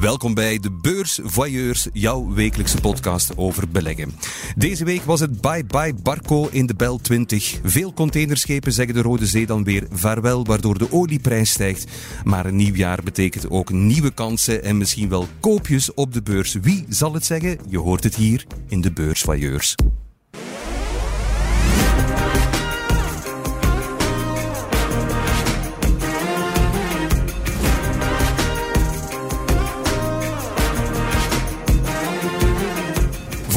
Welkom bij de Beurs Voyeurs, jouw wekelijkse podcast over beleggen. Deze week was het Bye Bye Barco in de Bel 20. Veel containerschepen zeggen de Rode Zee dan weer vaarwel, waardoor de olieprijs stijgt. Maar een nieuw jaar betekent ook nieuwe kansen en misschien wel koopjes op de beurs. Wie zal het zeggen? Je hoort het hier in de Beurs Voyeurs.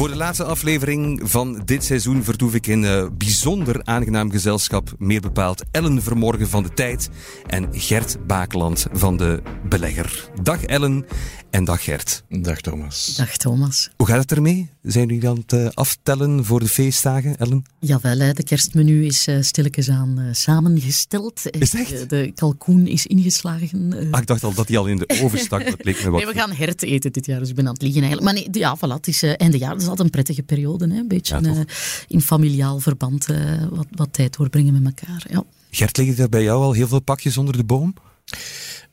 Voor de laatste aflevering van dit seizoen vertoef ik in uh, bijzonder aangenaam gezelschap. Meer bepaald Ellen Vermorgen van de Tijd en Gert Bakeland van de Belegger. Dag Ellen en dag Gert. Dag Thomas. Dag Thomas. Hoe gaat het ermee? Zijn jullie aan het uh, aftellen voor de feestdagen, Ellen? Jawel, hè, de kerstmenu is uh, stilletjes aan samengesteld. Is echt? De kalkoen is ingeslagen. Ah, ik dacht al dat hij al in de oven stak. Dat leek me wat. Nee, we gaan hert eten dit jaar, dus ik ben aan het liegen eigenlijk. Maar nee, ja, voilà, het is einde jaar. Dat is altijd een prettige periode. Hè? Een beetje ja, in familiaal verband wat, wat tijd doorbrengen met elkaar. Ja. Gert, liggen er bij jou al heel veel pakjes onder de boom?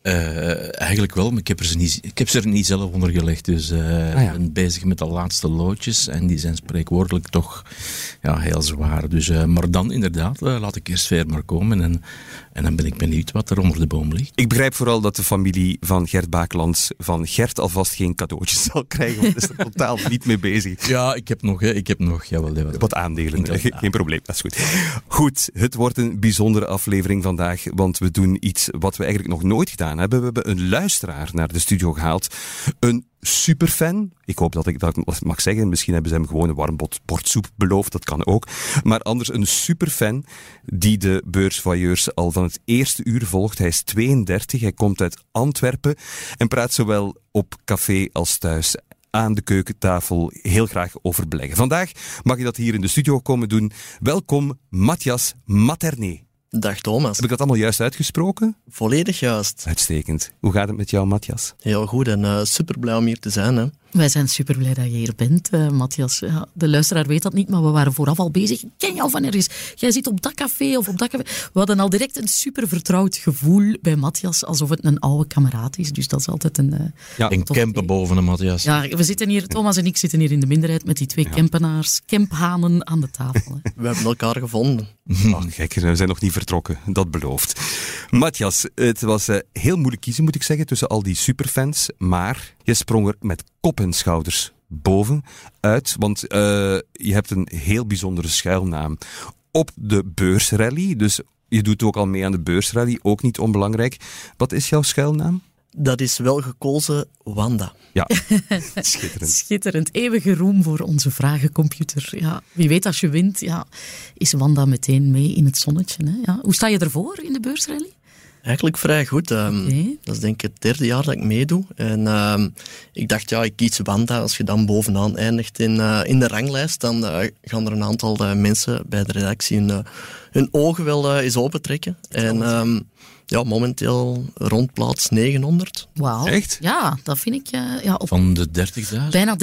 Uh, eigenlijk wel, maar ik heb, er ze niet, ik heb ze er niet zelf onder gelegd. Dus uh, ah, ja. ben bezig met de laatste loodjes en die zijn spreekwoordelijk toch ja, heel zwaar. Dus, uh, maar dan inderdaad, laat ik eerst ver maar komen en, en dan ben ik benieuwd wat er onder de boom ligt. Ik begrijp vooral dat de familie van Gert Bakelands van Gert alvast geen cadeautjes zal krijgen, want is er totaal niet mee bezig. Ja, ik heb nog, hè, ik heb nog jawel, jawel. wat aandelen. Geen, geen probleem, dat is goed. Goed, het wordt een bijzondere aflevering vandaag, want we doen iets wat we eigenlijk nog nooit gedaan hebben. We hebben een luisteraar naar de studio gehaald. Een superfan. Ik hoop dat ik dat mag zeggen. Misschien hebben ze hem gewoon een warm bord soep beloofd. Dat kan ook. Maar anders een superfan die de beursvoyeurs al van het eerste uur volgt. Hij is 32. Hij komt uit Antwerpen en praat zowel op café als thuis aan de keukentafel heel graag over beleggen. Vandaag mag je dat hier in de studio komen doen. Welkom, Matthias Materné. Dag Thomas. Heb ik dat allemaal juist uitgesproken? Volledig juist. Uitstekend. Hoe gaat het met jou, Matthias? Heel goed en uh, super blij om hier te zijn. Hè. Wij zijn super blij dat je hier bent, uh, Matthias. Ja, de luisteraar weet dat niet, maar we waren vooraf al bezig. Ik ken jou van ergens. Jij zit op dat café of op dat café. We hadden al direct een super vertrouwd gevoel bij Matthias, alsof het een oude kameraad is. Dus dat is altijd een. Uh, ja, een camper boven de Matthias. Ja, we zitten hier, Thomas en ik zitten hier in de minderheid met die twee ja. kempenaars, kemphanen aan de tafel. we hebben elkaar gevonden. Oh, gek, we zijn nog niet vertrokken, dat belooft. Matthias, het was uh, heel moeilijk kiezen, moet ik zeggen, tussen al die superfans. Maar je sprong er met kop en schouders boven uit, want uh, je hebt een heel bijzondere schuilnaam op de beursrally. Dus je doet ook al mee aan de beursrally, ook niet onbelangrijk. Wat is jouw schuilnaam? Dat is wel gekozen Wanda. Ja, schitterend. schitterend. Eeuwige roem voor onze vragencomputer. Ja, wie weet als je wint, ja, is Wanda meteen mee in het zonnetje. Hè? Ja. Hoe sta je ervoor in de beursrally? Eigenlijk vrij goed. Um, okay. Dat is denk ik het derde jaar dat ik meedoe. En um, ik dacht, ja, ik kies Wanda. Als je dan bovenaan eindigt in, uh, in de ranglijst, dan uh, gaan er een aantal uh, mensen bij de redactie hun, hun ogen wel eens opentrekken. En um, ja, momenteel rond plaats 900. Wauw. Echt? Ja, dat vind ik... Uh, ja, op Van de 30.000? Bijna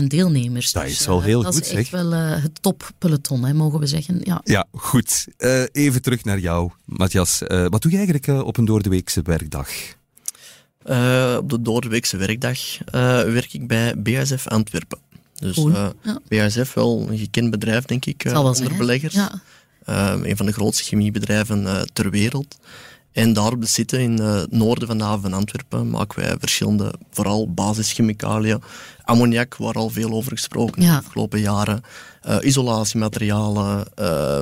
30.000 deelnemers. Dat dus, is wel heel uh, goed, Dat is zeg. echt wel uh, het toppeloton, hè, mogen we zeggen. Ja, ja goed. even terug naar jou, Matthias. wat doe je eigenlijk op een doordeweekse werkdag? op de doordeweekse werkdag werk ik bij BASF Antwerpen. Dus cool. ja. BASF, wel een gekend bedrijf, denk ik, onder zijn, beleggers. Ja. een van de grootste chemiebedrijven ter wereld. En daar op de zitten in het noorden van de haven van Antwerpen maken wij verschillende, vooral basischemicaliën. Ammoniak, waar al veel over gesproken ja. de afgelopen jaren. Uh, isolatiematerialen, uh,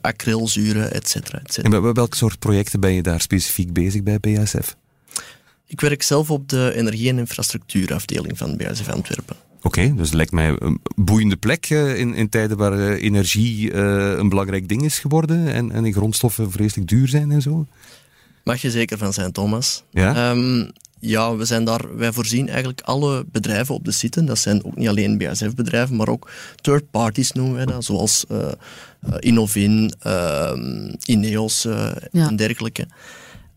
acrylzuren, et cetera. En met welke soort projecten ben je daar specifiek bezig bij BASF? Ik werk zelf op de energie- en infrastructuurafdeling van BASF Antwerpen. Oké, okay, dus het lijkt mij een boeiende plek uh, in, in, tijden waar uh, energie uh, een belangrijk ding is geworden en, en de grondstoffen vreselijk duur zijn en zo. Mag je zeker van zijn, Thomas. Ja? Um, ja, we zijn daar, wij voorzien eigenlijk alle bedrijven op de site. Dat zijn ook niet alleen BASF-bedrijven, maar ook third parties noemen wij dat, zoals Innovin, Ineos ja. en dergelijke.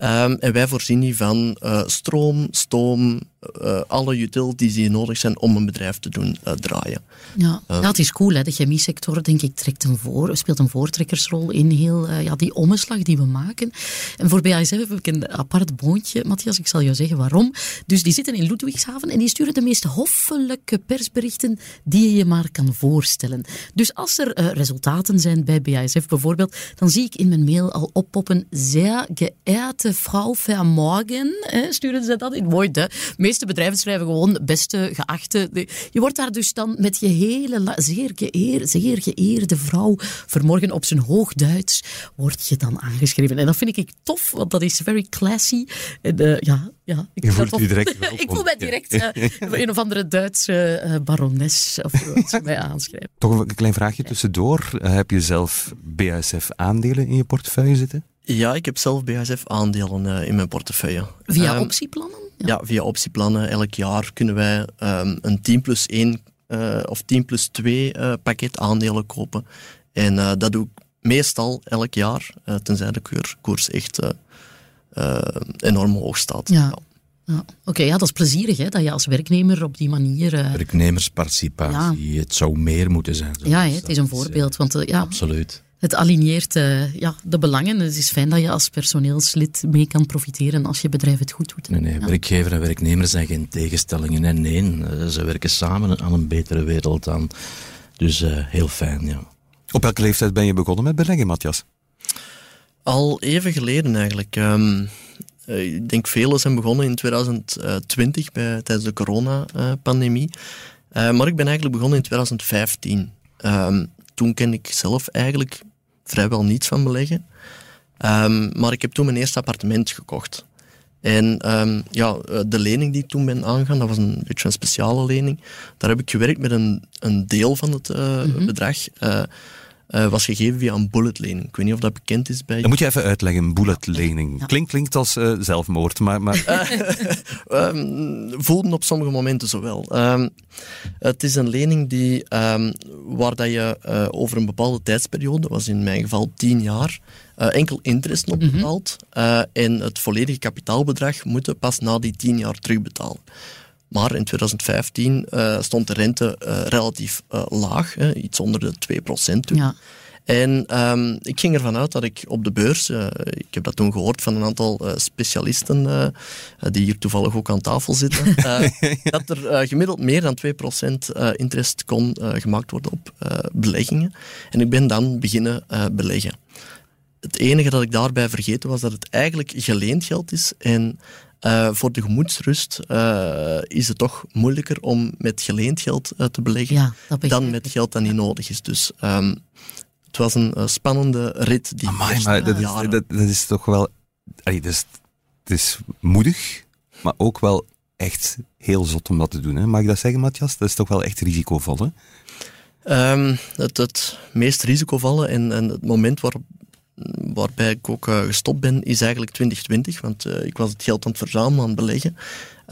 Um, en wij voorzien die van uh, stroom, stoom, uh, alle utilities die nodig zijn om een bedrijf te doen uh, draaien. Ja. ja, het is cool. Hè? De chemiesector, denk ik, trekt een voor, speelt een voortrekkersrol in heel ja, die omslag die we maken. En voor BASF heb ik een apart boontje, Matthias, ik zal jou zeggen waarom. Dus die zitten in Ludwigshaven en die sturen de meest hoffelijke persberichten die je je maar kan voorstellen. Dus als er resultaten zijn bij BASF bijvoorbeeld, dan zie ik in mijn mail al oppoppen, zeer geëerde vrouw Vermorgen, sturen ze dat in mooi de meeste bedrijven schrijven gewoon beste, geachte. Je wordt daar dus dan met je hele, zeer, geëer, zeer geëerde vrouw, vanmorgen op zijn hoogduits, word je dan aangeschreven. En dat vind ik tof, want dat is very classy. En, uh, ja, ja, ik je voelt je direct Ik voel mij direct uh, een of andere Duitse uh, barones of wat mij aanschrijven. Toch een klein vraagje tussendoor. heb je zelf BASF-aandelen in je portefeuille zitten? Ja, ik heb zelf BASF-aandelen in mijn portefeuille. Via um, optieplannen? Ja. via optieplannen. Elk jaar kunnen wij um, een 10 plus 1 uh, of 10 plus 2 uh, pakket aandelen kopen. En uh, dat doe ik meestal elk jaar, tenzij de koers echt enorm hoog staat. Ja. ja. Oké, ja, dat is plezierig hè, dat je als werknemer op die manier... Werknemersparticipatie, ja. het zou meer moeten zijn. Ja, hè, het is een voorbeeld. Want, ja, Absoluut het aligneert uh, ja, de belangen. Het is fijn dat je als personeelslid mee kan profiteren als je bedrijf het goed doet. Nee, nee. werkgever en werknemer zijn geen tegenstellingen. En nee, eh, ze werken samen aan een betere wereld aan. Dus uh, heel fijn, ja. Op welke leeftijd ben je begonnen met beleggen, Matthias? Al even geleden eigenlijk. Um, ik denk velen zijn begonnen in 2020 bij, tijdens de coronapandemie. Uh, maar ik ben eigenlijk begonnen in 2015. Um, toen ken ik zelf eigenlijk vrijwel niets van beleggen. Um, maar ik heb toen mijn eerste appartement gekocht. En um, ja, eh, de lening die ik toen ben aangegaan, dat was een beetje een speciale lening. Daar heb ik gewerkt met een, een deel van het uh, mm -hmm. bedrag. Uh, uh, was gegeven via een bulletlening. Ik weet niet of dat bekend is bij... Dat moet je even uitleggen, bulletlening. Ja. Klinkt, klinkt als uh, zelfmoord, maar... maar... um, voelden op sommige momenten zo wel. Um, het is een lening die, um, waar dat je uh, over een bepaalde tijdsperiode, dat was in mijn geval tien jaar, enkel interest op betaalt. Mm -hmm. en het volledige kapitaalbedrag moeten pas na die tien jaar terugbetalen. Maar in 2015 uh, stond de rente uh, relatief uh, laag, hè, iets onder de 2% toen. Ja. En um, ik ging ervan uit dat ik op de beurs, ik heb dat toen gehoord van een aantal specialisten die hier toevallig ook aan tafel zitten, dat er gemiddeld meer dan 2% interest kon gemaakt worden op beleggingen. En ik ben dan beginnen beleggen. Het enige dat ik daarbij vergeten was dat het eigenlijk geleend geld is en uh, voor de gemoedsrust uh, is het toch moeilijker om met geleend geld uh, te beleggen ja, dan met geld dat niet nodig is. Dus um, het was een spannende rit. Die Amai, maar dat, is, dat, dat, is toch wel... Allee, dat is, het is moedig, maar ook wel echt heel zot om dat te doen. Hè? Mag ik dat zeggen, Matthias? Dat is toch wel echt risicovol, hè? Um, het, het meest risicovolle en, en het moment waarop waarbij ik ook uh, gestopt ben, is eigenlijk 2020. Want uh, ik was het geld aan het verzamelen, aan het beleggen.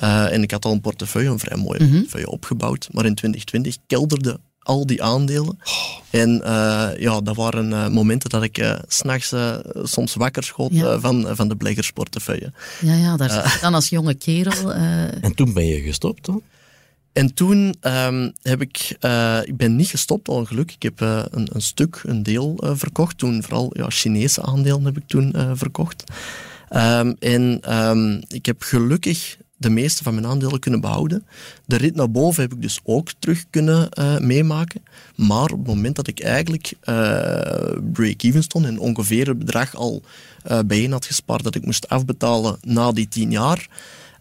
Uh, en ik had al een portefeuille, een vrij mooie mm -hmm. portefeuille opgebouwd. Maar in 2020 kelderde al die aandelen. Oh. En ja, dat waren momenten dat ik uh, s'nachts soms wakker schoot ja. van, van de beleggersportefeuille. Ja, ja daar zit dan als jonge kerel. En toen ben je gestopt, toch? En toen um, heb ik, uh, ik ben niet gestopt, al geluk. Ik heb uh, een, een, stuk, een deel uh, verkocht. Toen vooral ja, Chinese aandelen heb ik toen verkocht. Um, en um, ik heb gelukkig de meeste van mijn aandelen kunnen behouden. De rit naar boven heb ik dus ook terug kunnen meemaken. Maar op het moment dat ik eigenlijk break-even stond en ongeveer het bedrag al bijeen had gespaard dat ik moest afbetalen na die tien jaar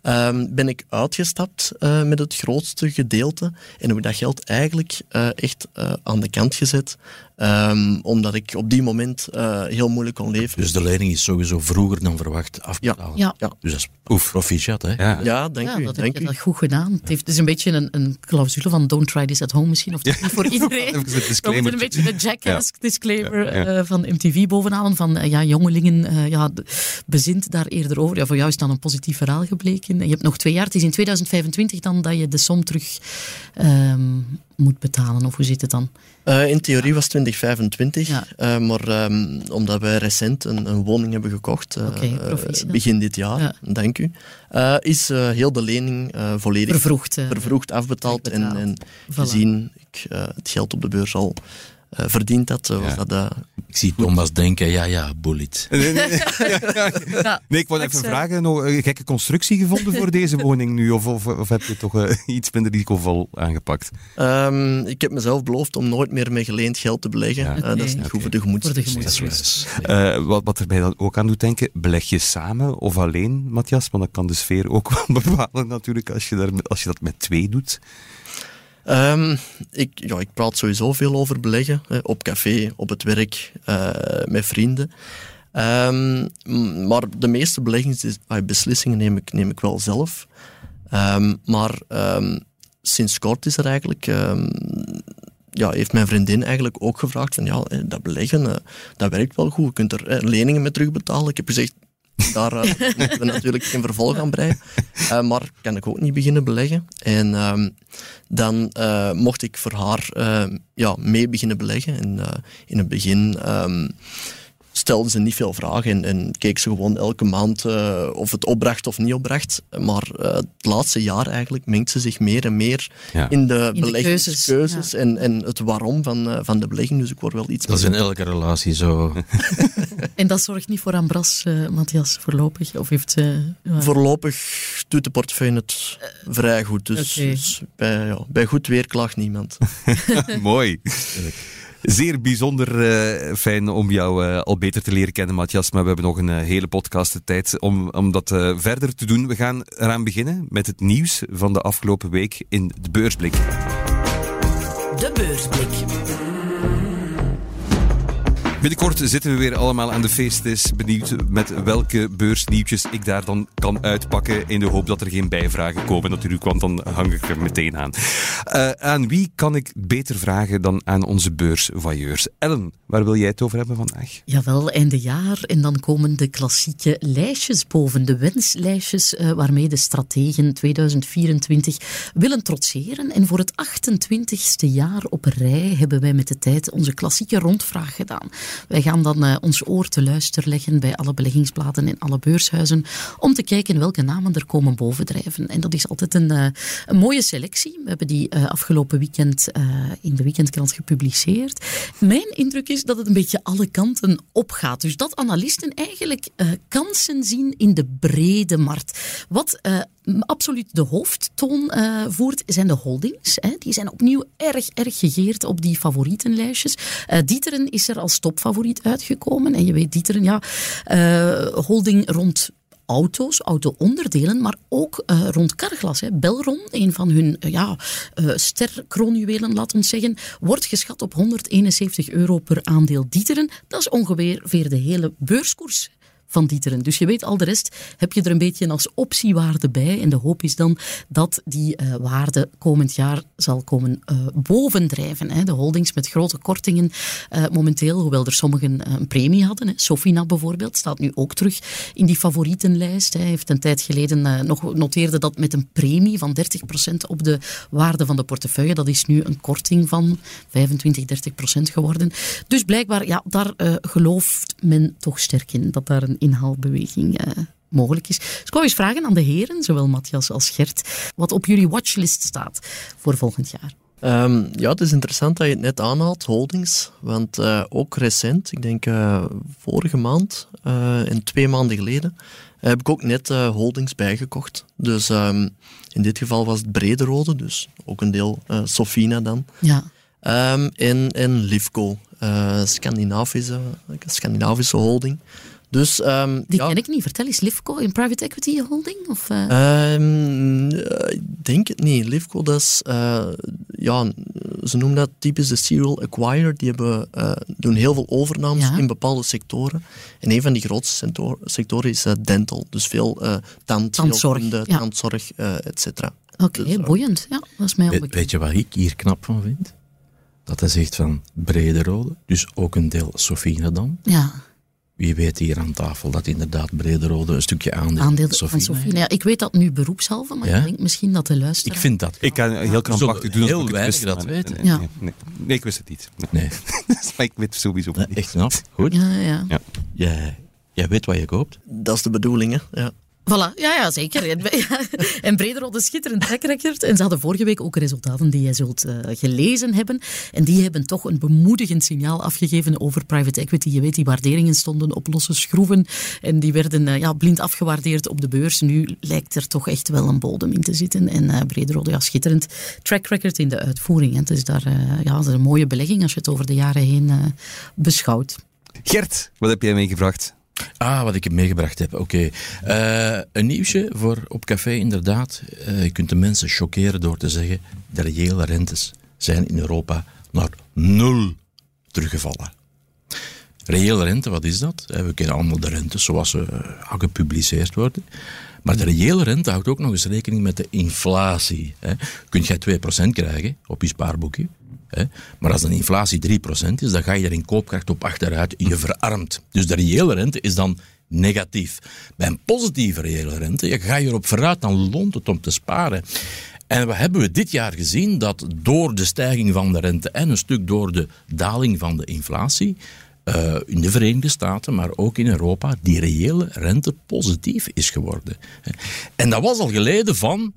um, ben ik uitgestapt uh, met het grootste gedeelte en heb ik dat geld eigenlijk uh, echt uh, aan de kant gezet. Um, omdat ik op die moment heel moeilijk kon leven. Dus de lening is sowieso vroeger dan verwacht afbetaald. Ja. ja. Dus dat is Oef. proficiat, hè? Ja, ja dank ja, u. Dat dank heb je dat goed gedaan. Het, heeft, het is een beetje een, een clausule van don't try this at home misschien, of niet voor iedereen. Even een, een beetje een jackass disclaimer van MTV bovenaan, van ja, jongelingen, ja, bezint daar eerder over. Ja, voor jou is dan een positief verhaal gebleken. Je hebt nog twee jaar. Het is in 2025 dan dat je de som terug um, moet betalen? Of hoe zit het dan? Uh, in theorie was 2025, ja. uh, maar um, omdat wij recent een, een, woning hebben gekocht, uh, okay, begin dit jaar, ja. dank u, is heel de lening volledig vervroegd, vervroegd afbetaald. En, en voilà. gezien ik het geld op de beurs al uh, verdient had. Was dat, uh, ik zie Thomas denken, ja, ja, bullet. Nee, nee, nee. ja, nee ik wou even vragen, nog een gekke constructie gevonden voor deze woning nu? Of, of, of heb je toch uh, iets minder risicovol aangepakt? Um, ik heb mezelf beloofd om nooit meer met geleend geld te beleggen. Ja. Dat is niet okay. goed voor de gemoedsrust. wat, wat er mij dan ook aan doet denken, beleg je samen of alleen, Matthias? Want dat kan de sfeer ook wel bepalen natuurlijk, als je, daar, als je dat met twee doet. Um, ik, ja, ik praat sowieso veel over beleggen. Hè, op café, op het werk, uh, met vrienden. Um, maar de meeste beleggingsbeslissingen neem ik, neem ik wel zelf. Um, maar sinds kort is er eigenlijk... ja, heeft mijn vriendin eigenlijk ook gevraagd van ja, dat beleggen, uh, dat werkt wel goed. Je kunt er leningen mee terugbetalen. Ik heb gezegd, daar uh, moeten we natuurlijk geen vervolg aan breien. Uh, maar kan ik ook niet beginnen beleggen. En um, dan uh, mocht ik voor haar ja, mee beginnen beleggen. En in het begin um, stelden ze niet veel vragen en, en keek ze gewoon elke maand uh, of het opbracht of niet opbracht. Maar uh, het laatste jaar eigenlijk mengt ze zich meer en meer ja. in de beleggingskeuzes ja. en, en het waarom van, uh, van de belegging. Dus ik word wel iets Dat is in elke relatie zo. en dat zorgt niet voor ambras, Matthias, voorlopig? Of heeft, Voorlopig doet de portefeuille het vrij goed. Dus, okay. dus bij, ja, bij goed weer klaagt niemand. Mooi. Zeer bijzonder uh, fijn om jou uh, al beter te leren kennen, Matthias. Maar we hebben nog een uh, hele podcast de tijd om, om dat verder te doen. We gaan eraan beginnen met het nieuws van de afgelopen week in de beursblik. De beursblik. Binnenkort zitten we weer allemaal aan de feestjes. Benieuwd met welke beursnieuwtjes ik daar dan kan uitpakken. In de hoop dat er geen bijvragen komen natuurlijk, want dan hang ik er meteen aan. Uh, aan wie kan ik beter vragen dan aan onze beursvoyeurs? Ellen, waar wil jij het over hebben vandaag? Jawel, einde jaar. En dan komen de klassieke lijstjes boven. De wenslijstjes uh, waarmee de strategen 2024 willen trotseren. En voor het 28ste jaar op rij hebben wij met de tijd onze klassieke rondvraag gedaan. Wij gaan dan uh, ons oor te luisteren leggen bij alle beleggingsbladen en alle beurshuizen om te kijken welke namen er komen bovendrijven. En dat is altijd een, uh, een mooie selectie. We hebben die uh, afgelopen weekend in de weekendkrant gepubliceerd. Mijn indruk is dat het een beetje alle kanten opgaat. Dus dat analisten eigenlijk kansen zien in de brede markt. Wat absoluut de hoofdtoon uh, voert, zijn de holdings. Hè. Die zijn opnieuw erg, erg gegeerd op die favorietenlijstjes. Uh, Dieteren is er als topfavoriet uitgekomen. En je weet, Dieteren, ja, uh, holding rond auto's, auto-onderdelen, maar ook uh, rond Carglass. Hè. Belron, een van hun uh, ja, uh, sterkroonjuwelen, laat ons zeggen, wordt geschat op 171 euro per aandeel Dieteren. Dat is ongeveer de hele beurskoers van Dieteren. Dus je weet al de rest, heb je er een beetje als optiewaarde bij. En de hoop is dan dat die waarde komend jaar zal komen uh, bovendrijven. Hè. De holdings met grote kortingen uh, momenteel, hoewel er sommigen een premie hadden. Hè. Sofina bijvoorbeeld staat nu ook terug in die favorietenlijst. Hij heeft een tijd geleden nog noteerde dat met een premie van 30% op de waarde van de portefeuille. Dat is nu een korting van 25, 30% geworden. Dus blijkbaar, ja, daar gelooft men toch sterk in dat daar een inhaalbeweging mogelijk is. Dus ik wou eens vragen aan de heren, zowel Matthias als Gert, wat op jullie watchlist staat voor volgend jaar. Um, ja, het is interessant dat je het net aanhaalt, holdings. Want uh, ook recent, ik denk uh, vorige maand en twee maanden geleden, heb ik ook net holdings bijgekocht. Dus um, in dit geval was het Brederode, dus ook een deel Sofina dan. Ja. Um, en, en Livco, Scandinavische, Scandinavische holding. Dus, um, Die ken ik niet. Vertel eens, Livco in private equity holding? Of, uh... um, ik denk het niet. Livco, dat is, uh, ja, ze noemen dat typisch de serial acquirer. Die hebben, uh, doen heel veel overnames ja. in bepaalde sectoren. En een van die grootste sectoren is dental. Dus veel tand, tandzorg, ja. tandzorg et cetera. Oké, okay, dus, boeiend. Ja, dat is mij We, weet je wat ik hier knap van vind? Dat hij zegt van brede rode, dus ook een deel Sofina dan. Ja wie weet hier aan tafel dat inderdaad Brederode een stukje aandeel, aandeel van Sofie. Ja, ik weet dat nu beroepshalve, maar ik denk misschien dat de luisteraar... Ik vind dat. Ik kan heel krampachtig doen heel weinig dat weten. Nee, ja. nee, nee, ik wist het niet. Nee. ik weet sowieso niet. Echt knap. Goed. Ja, ja. ja. Jij, jij weet wat je koopt. Dat is de bedoeling, hè. Ja. Voilà, ja, ja zeker. En Brederode schitterend track record. En ze hadden vorige week ook resultaten die jij zult uh, gelezen hebben. En die hebben toch een bemoedigend signaal afgegeven over private equity. Je weet, die waarderingen stonden op losse schroeven. En die werden uh, ja, blind afgewaardeerd op de beurs. Nu lijkt er toch echt wel een bodem in te zitten. En uh, Brederode, ja, schitterend track record in de uitvoering. Hè. Het is daar ja, een mooie belegging als je het over de jaren heen beschouwt. Gert, wat heb jij meegebracht? Ah, wat ik heb meegebracht heb. Oké. Uh, een nieuwsje voor op café, inderdaad. Uh, je kunt de mensen choqueren door te zeggen: de reële rentes zijn in Europa naar nul teruggevallen. Reële rente, wat is dat? We kennen allemaal de rentes zoals ze gepubliceerd worden. Maar de reële rente houdt ook nog eens rekening met de inflatie. Kun jij 2% krijgen op je spaarboekje? Hè. Maar als de inflatie 3% is, dan ga je er in koopkracht op achteruit. Je verarmt. Dus de reële rente is dan negatief. Bij een positieve reële rente je ga je erop vooruit, dan loont het om te sparen. En wat hebben we dit jaar gezien? Dat door de stijging van de rente en een stuk door de daling van de inflatie, uh, in de Verenigde Staten, maar ook in Europa, die reële rente positief is geworden. En dat was al geleden van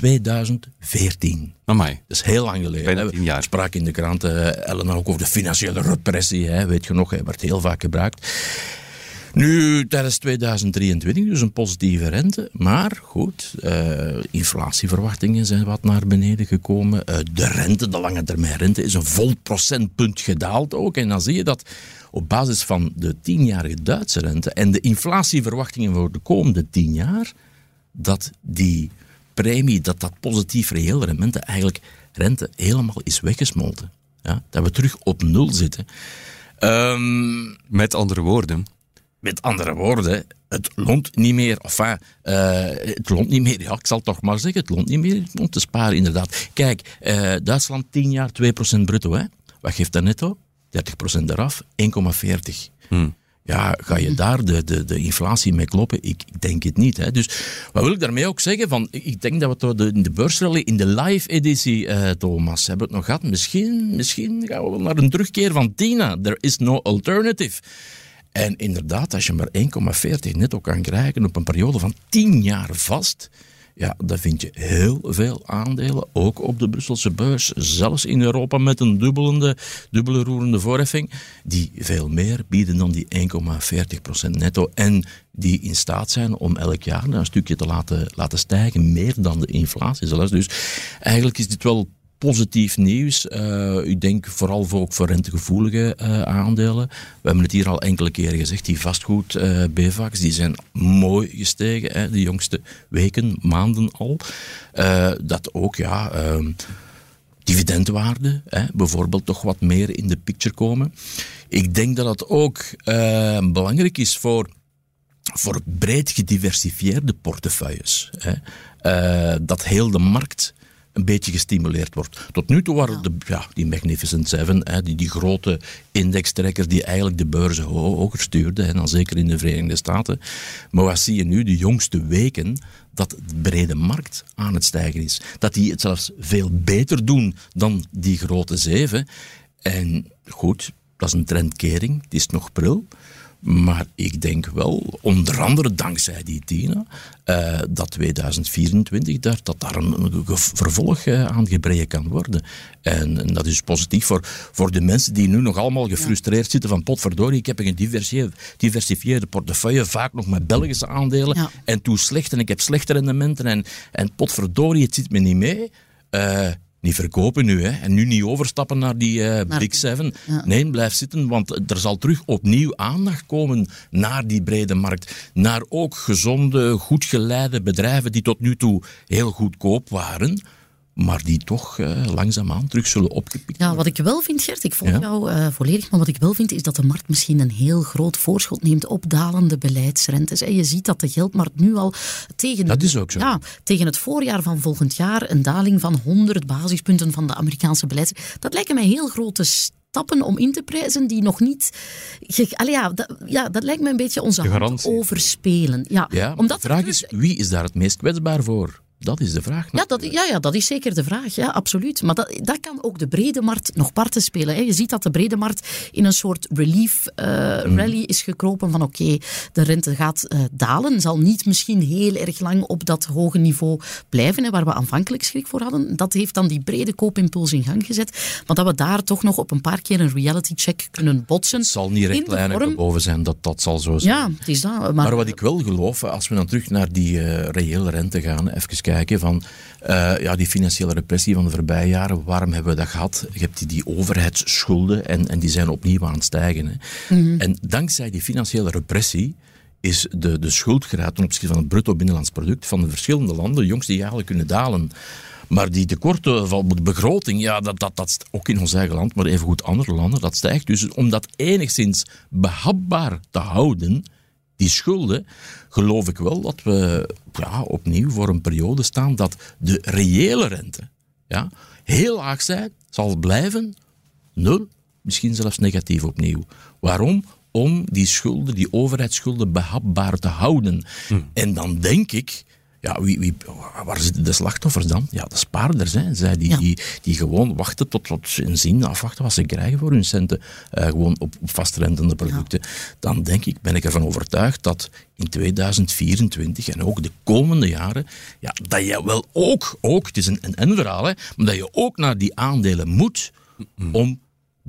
2014. Amai. Dat is heel lang geleden. Jaar. sprak in de kranten, Ellen ook over de financiële repressie, hè, weet je nog, hij werd heel vaak gebruikt. Nu, tijdens 2023 dus een positieve rente. Maar goed, uh, inflatieverwachtingen zijn wat naar beneden gekomen. Uh, de rente, de lange termijn rente, is een vol procentpunt gedaald ook. En dan zie je dat op basis van de tienjarige Duitse rente en de inflatieverwachtingen voor de komende tien jaar, dat die premie, dat dat positief reëel rendement eigenlijk rente helemaal is weggesmolten. Ja, dat we terug op nul zitten. Um, Met andere woorden. Met andere woorden, het loont niet meer, enfin, uh, het loont niet meer, ja, ik zal toch maar zeggen, het loont niet meer om te sparen, inderdaad. Kijk, uh, Duitsland 10 jaar 2% bruto, hè. Wat geeft dat netto? 30% eraf, 1,40. Hmm. Ja, ga je daar de, de, de inflatie mee kloppen? Ik, denk het niet. Hè. Dus wat wil ik daarmee ook zeggen? Van, ik denk dat we de, in de beursrally, in de live-editie, uh, Thomas, hebben het nog gehad. Misschien, misschien gaan we naar een terugkeer van Tina. There is no alternative. En inderdaad, als je maar 1,40 netto kan krijgen op een periode van 10 jaar vast, ja, dan vind je heel veel aandelen, ook op de Brusselse beurs, zelfs in Europa met een dubbelende, dubbele roerende voorheffing, die veel meer bieden dan die 1,40% netto en die in staat zijn om elk jaar een stukje te laten, laten stijgen, meer dan de inflatie zelfs. Dus eigenlijk is dit wel positief nieuws. Uh, ik denk vooral voor, ook voor rentegevoelige uh, aandelen. We hebben het hier al enkele keren gezegd. Die vastgoed uh, die zijn mooi gestegen. Hè, de jongste weken, maanden al. dat ook, ja... Ehm, dividendwaarde, hè, bijvoorbeeld, toch wat meer in de picture komen. Ik denk dat dat ook belangrijk is voor voor breed gediversifieerde portefeuilles. Hè. dat heel de markt een beetje gestimuleerd wordt. Tot nu toe waren de, ja, die Magnificent Seven, hè, die, die grote indextrekkers die eigenlijk de beurzen hoger stuurden, en dan zeker in de Verenigde Staten. Maar wat zie je nu, de jongste weken, dat de brede markt aan het stijgen is. Dat die het zelfs veel beter doen dan die grote zeven. En goed, dat is een trendkering, het is nog pril. Maar ik denk wel, onder andere dankzij die Tina, uh, dat 2024 daar, dat daar een, vervolg uh, aan gebreid kan worden. En, en, dat is positief voor, voor de mensen die nu nog allemaal gefrustreerd zitten van potverdorie, ik heb een gediversifieerde portefeuille, vaak nog met Belgische aandelen, en toen slecht en ik heb slechte rendementen en, en potverdorie, het zit me niet mee. Uh, niet verkopen nu, hè. En nu niet overstappen naar die uh, Big Seven. Nee, blijf zitten, want er zal terug opnieuw aandacht komen naar die brede markt. Naar ook gezonde, goed geleide bedrijven die tot nu toe heel goedkoop waren maar die toch uh, langzaamaan terug zullen opgepikt Ja, wat ik wel vind, Gert, ik volg jou uh, volledig, maar wat ik wel vind is dat de markt misschien een heel groot voorschot neemt op dalende beleidsrentes. En je ziet dat de geldmarkt nu al tegen, dat is ook zo. Ja, tegen het voorjaar van volgend jaar een daling van 100 basispunten van de Amerikaanse beleids. Dat lijken mij heel grote stappen om in te prijzen die nog niet... Allee, ja, dat, ja, dat lijkt me een beetje onze hand overspelen. Ja, ja omdat de vraag is, wie is daar het meest kwetsbaar voor? Dat is de vraag. Ja dat, ja, ja, dat is zeker de vraag. Ja, absoluut. Maar dat, dat kan ook de brede markt nog parten spelen. Hè. Je ziet dat de brede markt in een soort relief uh, rally is gekropen van oké, de rente gaat uh, dalen. Zal niet misschien heel erg lang op dat hoge niveau blijven, hè, waar we aanvankelijk schrik voor hadden. Dat heeft dan die brede koopimpuls in gang gezet. Maar dat we daar toch nog op een paar keer een reality check kunnen botsen. Het zal niet rechtlijnig boven zijn, dat, dat zal zo zijn. Ja, het is dat. Maar, maar wat ik wel geloof, als we dan terug naar die uh, reële rente gaan, even kijken kijken van uh, ja, die financiële repressie van de voorbije jaren, waarom hebben we dat gehad? Je hebt die, die overheidsschulden en, en die zijn opnieuw aan het stijgen. Hè. Mhm. En dankzij die financiële repressie is de, de schuldgraad ten opzichte van het bruto binnenlands product van de verschillende landen jongste jaren kunnen dalen. Maar die tekorten van de begroting, ja, dat, dat, dat ook in ons eigen land, maar even goed andere landen, dat stijgt. Dus om dat enigszins behapbaar te houden, die schulden, geloof ik wel dat we ja, opnieuw voor een periode staan dat de reële rente ja, heel laag zijn, zal blijven, nul, misschien zelfs negatief opnieuw. Waarom? Om die schulden, die overheidsschulden behapbaar te houden. Hm. En dan denk ik ja, wie, wie, waar zitten de slachtoffers dan? Ja, de spaarders. Hè. Zij die, die, die gewoon wachten tot, tot ze zien, afwachten wat ze krijgen voor hun centen. Uh, gewoon op, op vastrentende producten. Dan denk ik, ben ik ervan overtuigd dat in 2024 en ook de komende jaren, ja, dat je wel ook, ook het is een en-en-verhaal, maar dat je ook naar die aandelen moet om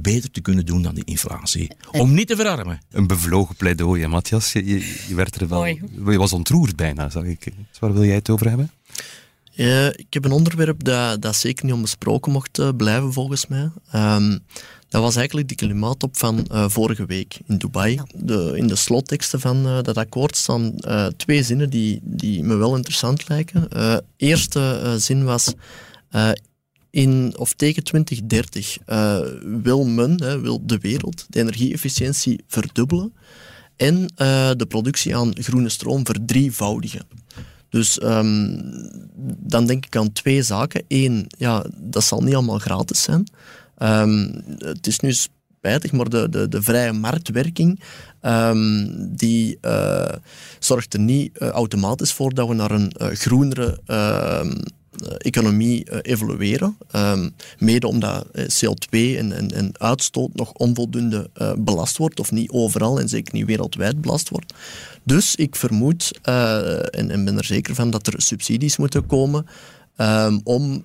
beter te kunnen doen dan die inflatie. Om niet te verarmen. Een bevlogen pleidooi, Matthias. Je, je, werd er wel, je was ontroerd bijna, zag ik. Dus waar wil jij het over hebben? Ja, ik heb een onderwerp dat, dat zeker niet onbesproken mocht eh, blijven, volgens mij. Um, dat was eigenlijk de klimaattop van uh, vorige week in Dubai. De, in de slotteksten van uh, dat akkoord staan uh, twee zinnen die, die me wel interessant lijken. eerste zin was in, of tegen 2030 uh, eh, wil men, hè, wil de wereld, de energieefficiëntie verdubbelen en uh, de productie aan groene stroom verdrievoudigen. Dus um, dan denk ik aan twee zaken. Eén, ja, dat zal niet allemaal gratis zijn. Um, het is nu spijtig, maar de, de, de vrije marktwerking um, die uh, zorgt er niet automatisch voor dat we naar een groenere eh, economie uh, evolueren. Um, mede omdat uh, CO2 en, uitstoot nog onvoldoende belast wordt, of niet overal en zeker niet wereldwijd belast wordt. Dus ik vermoed, en, en, ben er zeker van, dat er subsidies moeten komen um, om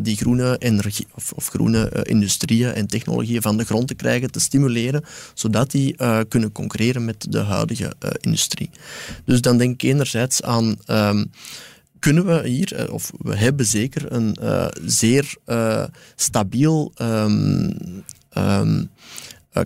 die groene energie of, of groene industrieën en technologieën van de grond te krijgen, te stimuleren, zodat die kunnen concurreren met de huidige industrie. Dus dan denk ik enerzijds aan um, kunnen we hier, eh, of we hebben zeker een uh, zeer uh, stabiel um, um,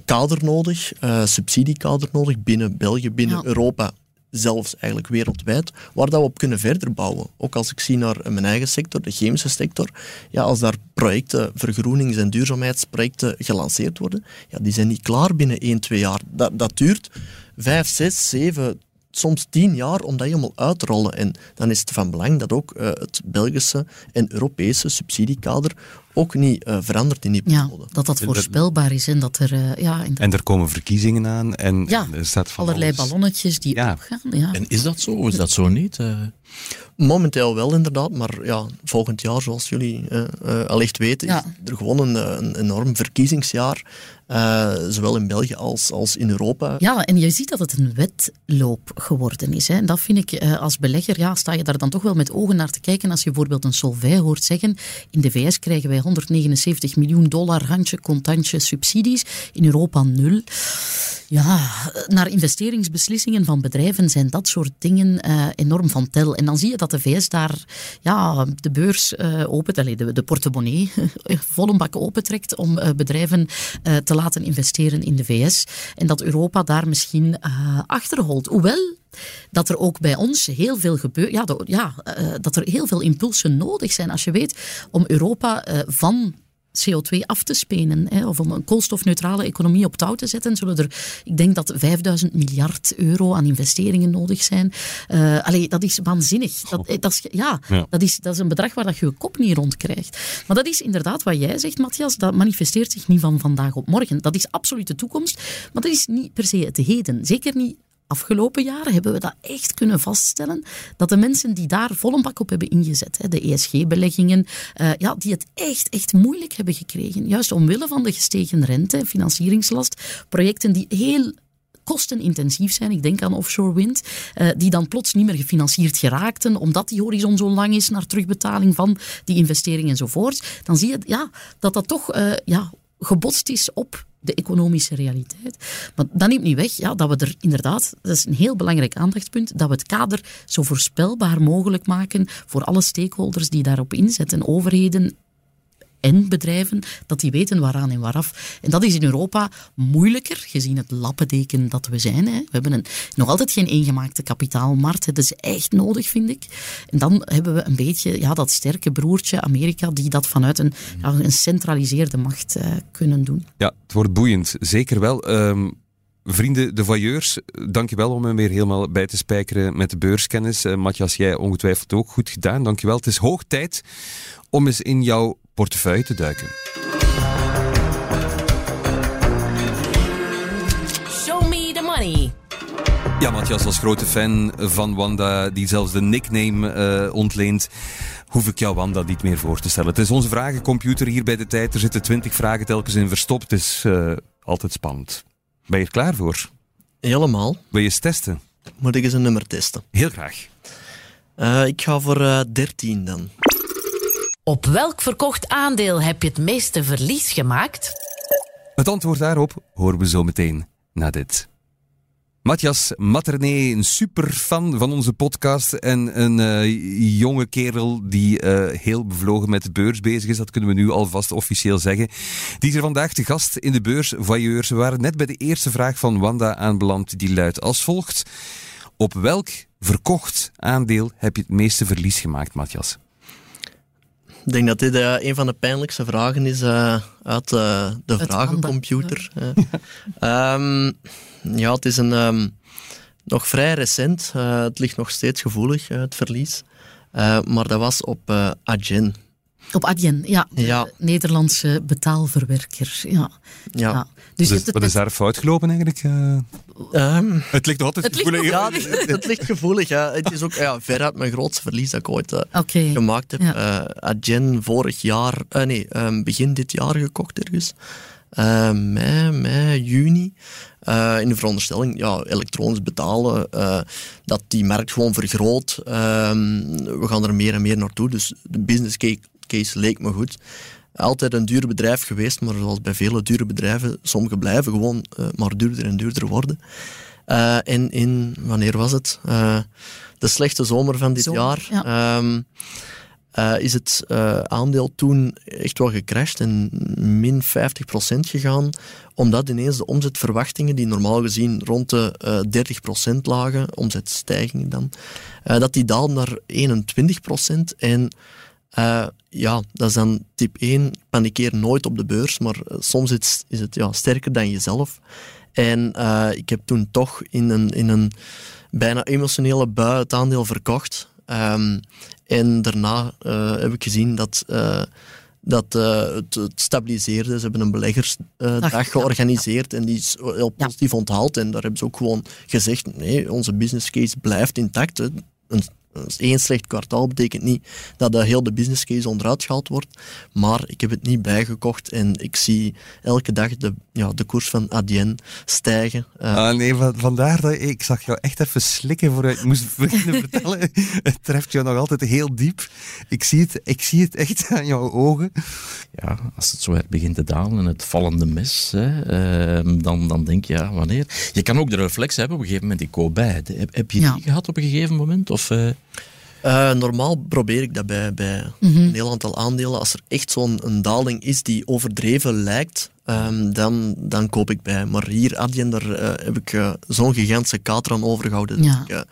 kader nodig, subsidiekader nodig binnen België, binnen Europa zelfs eigenlijk wereldwijd, waar dat we op kunnen verder bouwen. Ook als ik zie naar mijn eigen sector, de chemische sector, ja, als daar projecten, vergroenings- en duurzaamheidsprojecten gelanceerd worden, ja, die zijn niet klaar binnen 1, 2 jaar. Dat, dat duurt 5, 6, 7, soms tien jaar om dat helemaal uit te rollen. En dan is het van belang dat ook uh, het Belgische en Europese subsidiekader ook niet uh, verandert in die periode. Ja, dat dat voorspelbaar is en dat er... Uh, ja, en er komen verkiezingen aan en ja, er staat van allerlei ballonnetjes die ja. opgaan. Ja. En is dat zo of is dat zo niet? Momenteel wel inderdaad, maar ja, volgend jaar, zoals jullie uh, uh, allicht weten, is er gewoon een, een enorm verkiezingsjaar. Uh, zowel in België als, als in Europa. Ja, en je ziet dat het een wedloop geworden is. Hè. En dat vind ik als belegger, ja, sta je daar dan toch wel met ogen naar te kijken. Als je bijvoorbeeld een Solvay hoort zeggen, in de VS krijgen wij 179 miljoen dollar handje contantje subsidies, in Europa nul. Ja, naar investeringsbeslissingen van bedrijven zijn dat soort dingen enorm van tel. En dan zie je dat de VS daar ja, de beurs uh, open, de, de portemonnee vol een bak opentrekt om bedrijven te investeren in de VS. En dat Europa daar misschien achterholt. Hoewel dat er ook bij ons heel veel gebeurt. Ja, ja dat er heel veel impulsen nodig zijn. Als je weet om Europa van CO2 af te spenen, hè, of om een koolstofneutrale economie op touw te zetten, zullen er, ik denk dat 5000 miljard euro aan investeringen nodig zijn. Uh, allee, dat is waanzinnig. Dat, dat, is, ja, Dat, is, dat is een bedrag waar dat je je kop niet rond krijgt. Maar dat is inderdaad wat jij zegt, Matthias, dat manifesteert zich niet van vandaag op morgen. Dat is absoluut de toekomst, maar dat is niet per se het heden. Zeker niet afgelopen jaren hebben we dat echt kunnen vaststellen, dat de mensen die daar vol een bak op hebben ingezet, de ESG-beleggingen, uh, ja, die het echt, echt moeilijk hebben gekregen. Juist omwille van de gestegen rente, financieringslast, projecten die heel kostenintensief zijn. Ik denk aan offshore wind, uh, die dan plots niet meer gefinancierd geraakten, omdat die horizon zo lang is naar terugbetaling van die investeringen enzovoort. Dan zie je ja, dat dat toch uh, ja, gebotst is op de economische realiteit. Maar dat neemt niet weg ja, dat we er inderdaad, dat is een heel belangrijk aandachtspunt, dat we het kader zo voorspelbaar mogelijk maken voor alle stakeholders die daarop inzetten, overheden en bedrijven, dat die weten waaraan en waaraf. En dat is in Europa moeilijker, gezien het lappendeken dat we zijn. Hè. We hebben een, nog altijd geen eengemaakte kapitaalmarkt. Dat is echt nodig, vind ik. En dan hebben we een beetje ja, dat sterke broertje Amerika, die dat vanuit een, ja, een centraliseerde macht uh, kunnen doen. Ja, het wordt boeiend. Zeker wel. Um... Vrienden, de voyeurs, dankjewel om me weer helemaal bij te spijkeren met de beurskennis. Uh, Matthias, jij ongetwijfeld ook goed gedaan. Dankjewel. Het is hoog tijd om eens in jouw portefeuille te duiken. Show me the money. Ja, Matthias, als grote fan van Wanda, die zelfs de nickname uh, ontleent, hoef ik jou Wanda niet meer voor te stellen. Het is onze vragencomputer hier bij de tijd. Er zitten twintig vragen telkens in verstopt. Het is uh, altijd spannend. Ben je er klaar voor? Helemaal. Wil je eens testen? Moet ik eens een nummer testen? Heel graag. Uh, ik ga voor uh, 13 dan. Op welk verkocht aandeel heb je het meeste verlies gemaakt? Het antwoord daarop horen we zo meteen na dit. Matthias Materné, een superfan van onze podcast en een uh, jonge kerel die uh, heel bevlogen met de beurs bezig is. Dat kunnen we nu alvast officieel zeggen. Die is er vandaag te gast in de beurs Voyeurs. We waren net bij de eerste vraag van Wanda aanbeland. Die luidt als volgt. Op welk verkocht aandeel heb je het meeste verlies gemaakt, Matthias? Ik denk dat dit uh, een van de pijnlijkste vragen is uh, uit uh, de het vragencomputer. Ja. um, ja, het is een, um, nog vrij recent. het ligt nog steeds gevoelig, het verlies. maar dat was op Agen. Op Adyen, ja. ja. Nederlandse betaalverwerker. Ja. ja. ja. Dus, dus wat is daar fout gelopen eigenlijk? Uh, um, het ligt altijd het gevoelig. Ligt ja, het, het, ligt gevoelig. Ja. Het is ook ja, veruit mijn grootste verlies dat ik ooit uh, okay. gemaakt heb. Ja. Uh, Adyen vorig jaar, nee, um, begin dit jaar gekocht ergens. mei, mei, juni. in de veronderstelling, ja, elektronisch betalen, dat die markt gewoon vergroot. we gaan er meer en meer naartoe. Dus de business case case leek me goed. Altijd een duur bedrijf geweest, maar zoals bij vele dure bedrijven, sommige blijven gewoon uh, maar duurder en duurder worden. Uh, en in, wanneer was het? Uh, de slechte zomer van dit zomer, jaar. Ja. Um, is het aandeel toen echt wel gecrashed en min 50% gegaan, omdat ineens de omzetverwachtingen, die normaal gezien rond de 30% lagen, omzetstijgingen dan, dat die daalden naar 21% en uh, ja, dat is dan tip 1. Panikeer nooit op de beurs, maar eh, soms is, is het ja, sterker dan jezelf. En uh, ik heb toen toch in een, in een bijna emotionele bui het aandeel verkocht. Um, en daarna uh, heb ik gezien dat, dat het, het, stabiliseerde. Ze hebben een beleggersdag georganiseerd en die is heel positief ja. onthaald. En daar hebben ze ook gewoon gezegd, nee, onze business case blijft intact. Een één slecht kwartaal betekent niet dat de heel de business case onderuit gehaald wordt. Maar ik heb het niet bijgekocht en ik zie elke dag de, ja, de koers van Adyen stijgen. Uh, ah, nee, vandaar dat ik zag jou echt even slikken vooruit. Ik moest beginnen vertellen. Het treft jou nog altijd heel diep. Ik zie het, ik zie het echt aan jouw ogen. Ja, als het zo hard begint te dalen en het vallende mes, hè, uh, dan, dan denk je, ja, wanneer? Je kan ook de reflex hebben op een gegeven moment, ik koop bij. Heb, heb je die gehad op een gegeven moment? Of... Uh... Uh, normaal probeer ik dat bij, bij mm -hmm. een heel aantal aandelen. Als er echt zo'n daling is die overdreven lijkt, um, dan, dan koop ik bij. Maar hier, Adyen, daar uh, heb ik uh, zo'n gigantische kater aan overgehouden. Ja. Ik,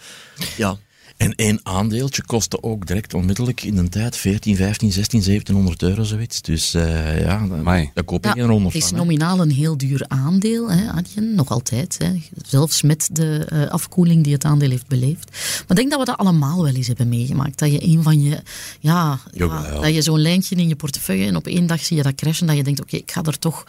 ja. En één aandeeltje kostte ook direct onmiddellijk in een tijd 14, 15, 16, 1700 euro zoiets. Dus uh, ja, daar koop je geen ronde van. Het is nominaal een heel duur aandeel, hè, nog altijd. Hè. Zelfs met de uh, afkoeling die het aandeel heeft beleefd. Maar ik denk dat we dat allemaal wel eens hebben meegemaakt. Dat je een van je, ja, ja dat je zo'n lijntje in je portefeuille en op één dag zie je dat crashen, dat je denkt, oké, ik ga er toch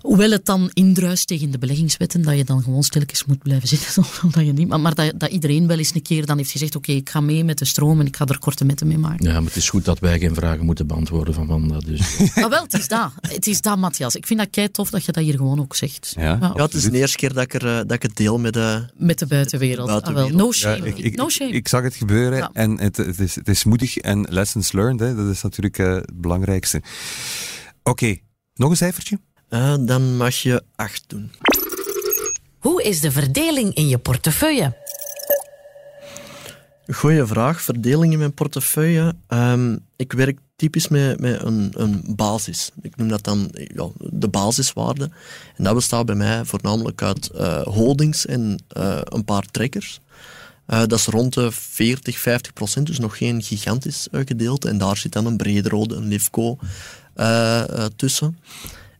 Hoewel het dan indruist tegen de beleggingswetten, dat je dan gewoon stilletjes moet blijven zitten. Omdat je niet, maar dat, dat iedereen wel eens een keer dan heeft gezegd, oké, ik ga mee met de stroom en ik ga er korte metten mee maken. Ja, maar het is goed dat wij geen vragen moeten beantwoorden van Wanda. Dus. maar wel, het is dat. Het is dat, Matthias. Ik vind dat kei tof dat je dat hier gewoon ook zegt. Ja, ja. het is de eerste keer dat ik, er, eh, dat ik het deel met de, met de buitenwereld. Ah, wel. No shame. ik, ik, no shame. Ik, zag het gebeuren en het, het, is, het is moedig en lessons learned, hè, dat is natuurlijk uh, het belangrijkste. Oké, nog een cijfertje? Uh, dan mag je 8 doen. Hoe is de verdeling in je portefeuille? Goeie vraag. Verdeling in mijn portefeuille. Um, ik werk typisch met, met een, een, basis. Ik noem dat dan ja, de basiswaarde. En dat bestaat bij mij voornamelijk uit uh, holdings en uh, een paar trekkers. Uh, dat is rond de 40, 50 procent, dus nog geen gigantisch gedeelte. En daar zit dan een Brederode, een Livco tussen.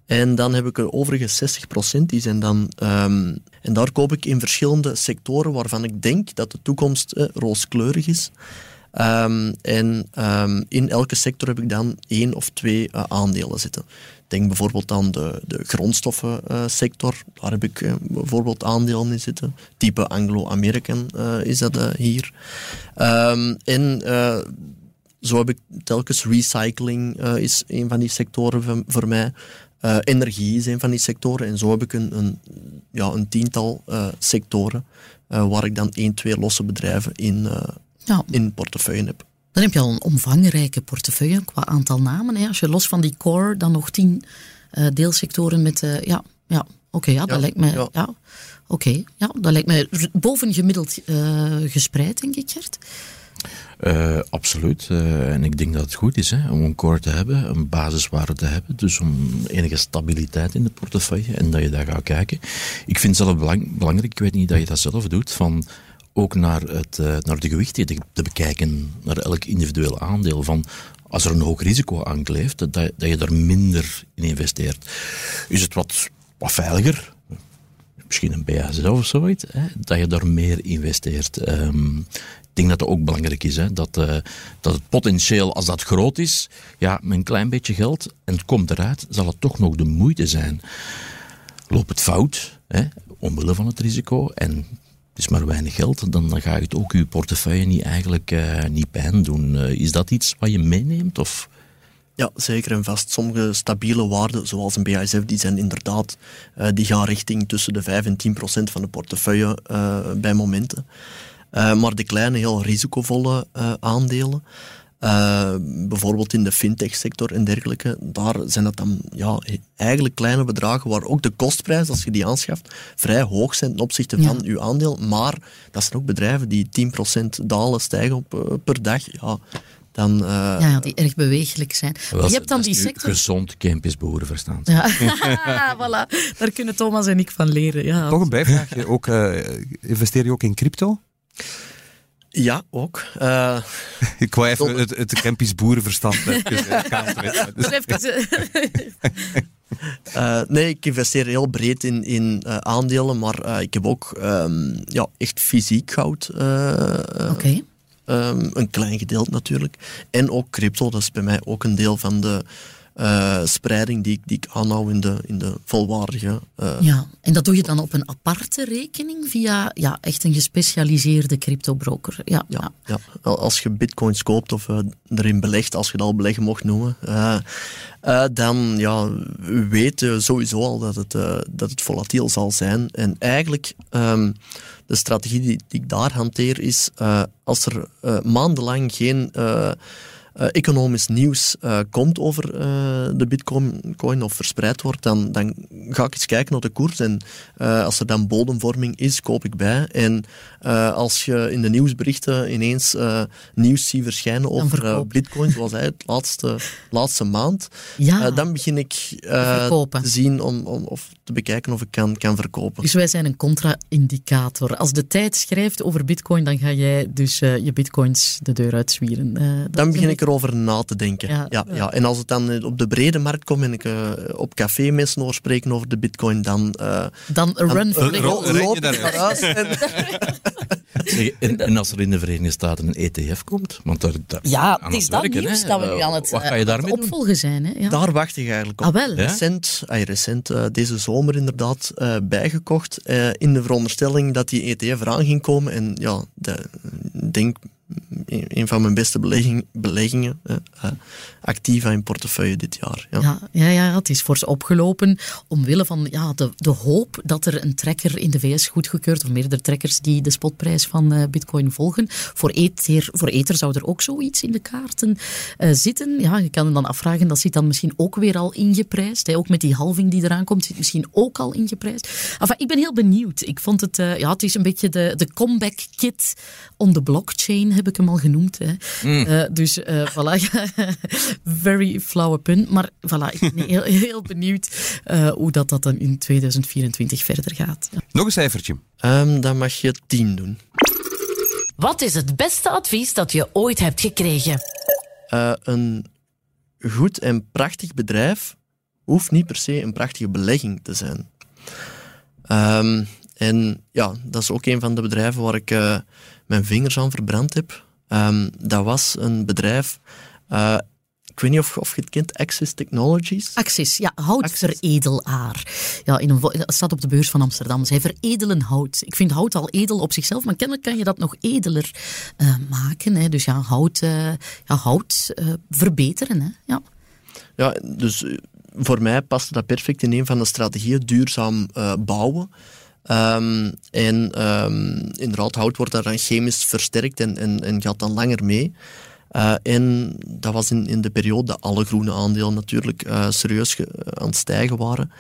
En dan heb ik er overige 60%, die zijn dan... Um, en daar koop ik in verschillende sectoren waarvan ik denk dat de toekomst eh, rooskleurig is. Um, en um, in elke sector heb ik dan één of twee uh, aandelen zitten. Denk bijvoorbeeld aan de, de grondstoffensector. Uh, Daar heb ik bijvoorbeeld aandelen in zitten. Type Anglo-American is dat hier. en zo heb ik telkens recycling is een van die sectoren voor mij. Uh, energie is een van die sectoren. En zo heb ik een, een ja, een tiental uh, sectoren uh, waar ik dan één, twee losse bedrijven in, ja. in portefeuille heb. Dan heb je al een omvangrijke portefeuille qua aantal namen. Hè. Als je los van die core dan nog tien deelsectoren met... ja, ja oké, ja, dat lijkt me... Ja. ja Oké, ja, dat lijkt mij bovengemiddeld gespreid, denk ik, Gert. Uh, absoluut. Uh, en ik denk dat het goed is hè, om een core te hebben, een basiswaarde te hebben. Dus om enige stabiliteit in de portefeuille en dat je daar gaat kijken. Ik vind het zelf belang, belangrijk, ik weet niet dat je dat zelf doet, van ook naar, het, uh, naar de gewichten te, bekijken, naar elk individueel aandeel. Van als er een hoog risico aan kleeft, dat, dat je er minder in investeert. Is het wat, wat veiliger? Misschien een BASF of zoiets, hè, dat je daar meer investeert. Um, denk dat dat ook belangrijk is. Hè? Dat, uh, dat het potentieel, als dat groot is, ja, met een klein beetje geld en het komt eruit, zal het toch nog de moeite zijn. Loopt het fout, hè, omwille van het risico, en is maar weinig geld, dan, dan ga je het ook je portefeuille niet eigenlijk uh, niet pijn doen. Uh, is dat iets wat je meeneemt? Of? Ja, zeker en vast. Sommige stabiele waarden, zoals een BASF, die zijn inderdaad, die gaan richting tussen de 5 en 10 procent van de portefeuille bij momenten. Uh, maar de kleine, heel risicovolle uh, aandelen, uh, bijvoorbeeld in de fintech-sector en dergelijke, daar zijn dat dan ja, eigenlijk kleine bedragen waar ook de kostprijs, als je die aanschaft, vrij hoog zijn ten opzichte van uw aandeel. Maar dat zijn ook bedrijven die 10% dalen, stijgen op, per dag. Ja, dan, uh, ja, die erg bewegelijk zijn. je hebt dan die sector... Gezond campusboeren verstaan. Ja, voilà. Daar kunnen Thomas en ik van leren. Ja. Toch een bijvraagje. Ook, uh, investeer je ook in crypto? Ja, ook. Uh, ik wou even het, het Kempisch boerenverstand uh, nee, ik investeer heel breed in, in uh, aandelen, maar uh, ik heb ook um, ja, echt fysiek goud. Oké. Okay. Um, een klein gedeelte natuurlijk. En ook crypto, dat is bij mij ook een deel van de uh, spreiding die, die ik aanhoud in de, in de volwaardige. Uh... Ja, en dat doe je dan op een aparte rekening via ja, echt een gespecialiseerde cryptobroker. Ja, ja, ja. ja. als je bitcoins koopt of uh, erin belegt, als je het al beleggen mocht noemen, dan ja, weet je sowieso al dat het, dat het volatiel zal zijn. En eigenlijk. Um, de strategie die, die, ik daar hanteer is, als er maandenlang geen economisch nieuws komt over de bitcoin of verspreid wordt, dan, dan ga ik eens kijken naar de koers. En als er dan bodemvorming is, koop ik bij. En als je in de nieuwsberichten ineens nieuws ziet verschijnen over bitcoin, zoals hij het laatste, laatste maand, ja. dan begin ik te zien om, om, of te bekijken of ik kan, kan verkopen. Dus wij zijn een contra-indicator. Als de tijd schrijft over bitcoin, dan ga jij dus je bitcoins de deur uitzwieren. Dan begin ik erover na te denken. Ja, ja, ja, En als het dan op de brede markt komt en ik uh, op café mensen hoor spreken over de bitcoin, dan... dan run for loop je daaruit. En, en, als er in de Verenigde Staten een ETF komt, want daar, daar ja, het is dat nieuws dat we nu aan het, wat ga je daarmee opvolgen zijn. Hè? Ja. Daar wacht ik eigenlijk op. Ah, wel. Recent, ah, recent deze zomer inderdaad bijgekocht, in de veronderstelling dat die ETF eraan ging komen. En ja, ik denk een van mijn beste belegging, beleggingen. Uh, Activa in portefeuille dit jaar. Ja. Ja, ja, ja, het is fors opgelopen omwille van ja, de, de hoop dat er een trekker in de VS goedgekeurd, of meerdere trekkers die de spotprijs van uh, bitcoin volgen. Voor Ether, voor Ether zou er ook zoiets in de kaarten zitten. Ja, je kan je dan afvragen, dat zit dan misschien ook weer al ingeprijsd. Hè? Ook met die halving die eraan komt, zit misschien ook al ingeprijsd. Ik ben heel benieuwd. Ik vond het, ja, het is een beetje de, de comeback kit on the blockchain heb ik hem al genoemd. Hè. Mm. Uh, dus uh, voilà, very flower punt. Maar voilà, ik ben heel, heel benieuwd uh, hoe dat, dat dan in 2024 verder gaat. Ja. Nog een cijfertje. Um, dan mag je 10 doen. Wat is het beste advies dat je ooit hebt gekregen? een goed en prachtig bedrijf hoeft niet per se een prachtige belegging te zijn. Um, en ja, dat is ook een van de bedrijven waar ik uh, mijn vingers aan verbrand heb. Um, dat was een bedrijf. Uh, ik weet niet of, of je het kent, Axis Technologies. Axis, ja, houtveredelaar. Ja, in een, het staat op de beurs van Amsterdam. Zij veredelen hout. Ik vind hout al edel op zichzelf, maar kennelijk kan je dat nog edeler uh, maken. Hè. Dus ja, hout, uh, ja, hout verbeteren. Hè. Ja. ja, dus voor mij paste dat perfect in een van de strategieën, duurzaam bouwen. Um, en um, inderdaad, hout wordt daar dan chemisch versterkt en, en, en gaat dan langer mee. Uh, en dat was in, in de periode dat alle groene aandelen natuurlijk uh, serieus aan het stijgen waren.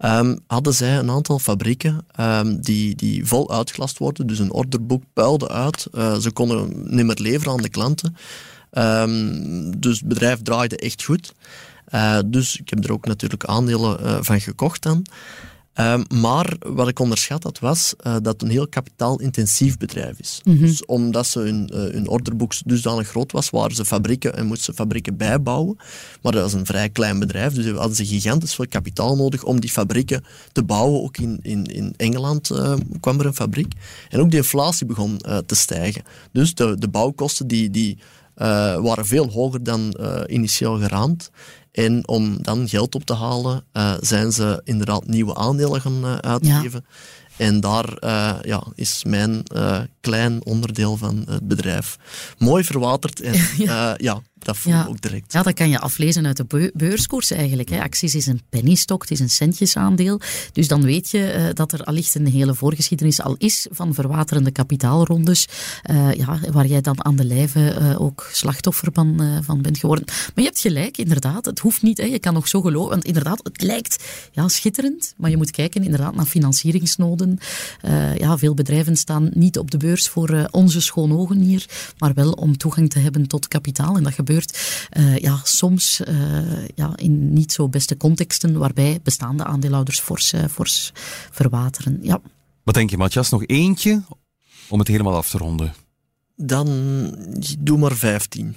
Um, hadden zij een aantal fabrieken die, die vol uitgelast worden. Dus een orderboek puilde uit. Ze konden niet meer leveren aan de klanten. dus het bedrijf draaide echt goed. dus ik heb er ook natuurlijk aandelen van gekocht dan. Ehm, maar wat ik onderschat had, was uh, dat het een heel kapitaalintensief bedrijf is. Mhm. Dus omdat ze hun, uh, hun orderboek dusdanig groot was, waren ze fabrieken en moesten ze fabrieken bijbouwen. Maar dat was een vrij klein bedrijf, dus hadden ze gigantisch veel kapitaal nodig om die fabrieken te bouwen. Ook in, in, in Engeland uh, kwam er een fabriek. En ook de inflatie begon te stijgen. Dus de, de bouwkosten die, die, waren veel hoger dan initieel geraamd. En om dan geld op te halen, uh, zijn ze inderdaad nieuwe aandelen gaan uh, uitgeven. En daar uh, ja, is mijn klein onderdeel van het bedrijf mooi verwaterd. En ja, ja dat voel ja. ook direct. Ja, dat kan je aflezen uit de beurskoers eigenlijk. Hè. Acties is een pennystock, het is een centjesaandeel. Dus dan weet je uh, dat er allicht een hele voorgeschiedenis al is van verwaterende kapitaalrondes, uh, ja, waar jij dan aan de lijve uh, ook slachtoffer van, van bent geworden. Maar je hebt gelijk, inderdaad. Het hoeft niet, hè. je kan nog zo geloven. Want inderdaad, het lijkt ja, schitterend, maar je moet kijken inderdaad naar financieringsnoden. ja, veel bedrijven staan niet op de beurs voor onze schoon ogen hier, maar wel om toegang te hebben tot kapitaal. En dat gebeurt uh, ja, soms uh, ja, in niet zo beste contexten waarbij bestaande aandeelhouders fors, uh, fors verwateren. Ja. Wat denk je, Matthias? Nog eentje om het helemaal af te ronden? Dan doe maar 15.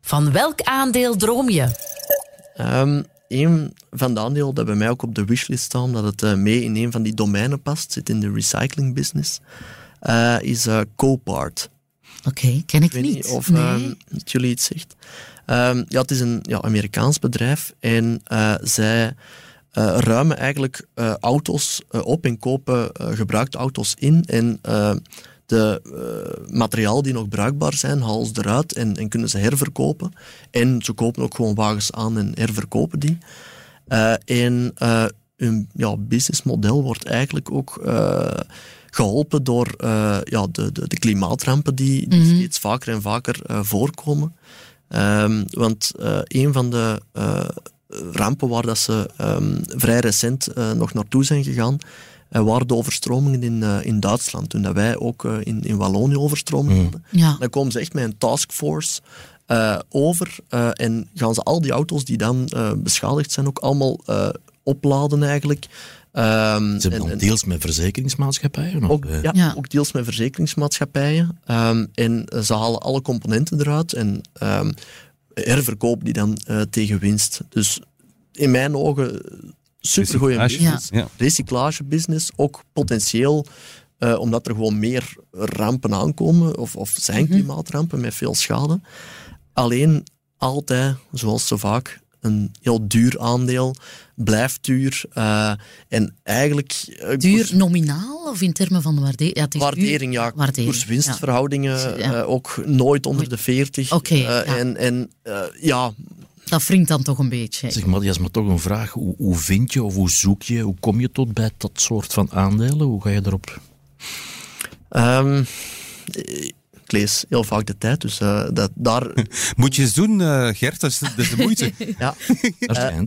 Van welk aandeel droom je? Um, een van de aandelen dat bij mij ook op de wishlist staan, dat het uh, mee in een van die domeinen past, zit in de recycling business, uh, is uh, Copart. Oké, ken ik, ik niet. niet. Of nee. um, jullie iets zegt. Um, ja, het is een ja, Amerikaans bedrijf en uh, zij uh, ruimen eigenlijk uh, auto's op en kopen gebruikte auto's in. En de materialen die nog bruikbaar zijn, halen ze eruit en, en, kunnen ze herverkopen. En ze kopen ook gewoon wagens aan en herverkopen die. en hun ja, businessmodel wordt eigenlijk ook geholpen door uh, ja, de, de, de, klimaatrampen die, die mhm. steeds vaker en vaker uh, voorkomen. Ehm, want een van de rampen waar dat ze ehm, vrij recent nog naartoe zijn gegaan, waren de overstromingen in, in Duitsland. Toen dat wij ook in, in Wallonië overstromingen mm. hadden. Ja. Dan komen ze echt met een taskforce uh, over en gaan ze al die auto's die dan beschadigd zijn ook allemaal opladen eigenlijk. Um, ze hebben deels met verzekeringsmaatschappijen? Ook, ja, ja, ook deels met verzekeringsmaatschappijen. Um, en ze halen alle componenten eruit en um, herverkopen die dan uh, tegen winst. Dus in mijn ogen supergoeie business. Ja. Recyclagebusiness, ook potentieel uh, omdat er gewoon meer rampen aankomen, of, of zijn mhm. klimaatrampen met veel schade. Alleen altijd, zoals zo vaak, een heel duur aandeel, blijft duur. Uh, en eigenlijk... Uh, duur nominaal of in termen van waardering? Ja, waardering, ja. Koers-winstverhoudingen ja. uh, ook nooit onder de 40. Oké. Okay, en en ja... Dat wringt dan toch een beetje. Zeg Matthias, maar toch een vraag. Hoe, hoe vind je of hoe zoek je, hoe kom je tot bij dat soort van aandelen? Hoe ga je erop? Um, ik lees heel vaak de tijd, dus uh, dat, daar... Moet je eens doen, uh, Gert, dat is, dat is de moeite. ja. Uh,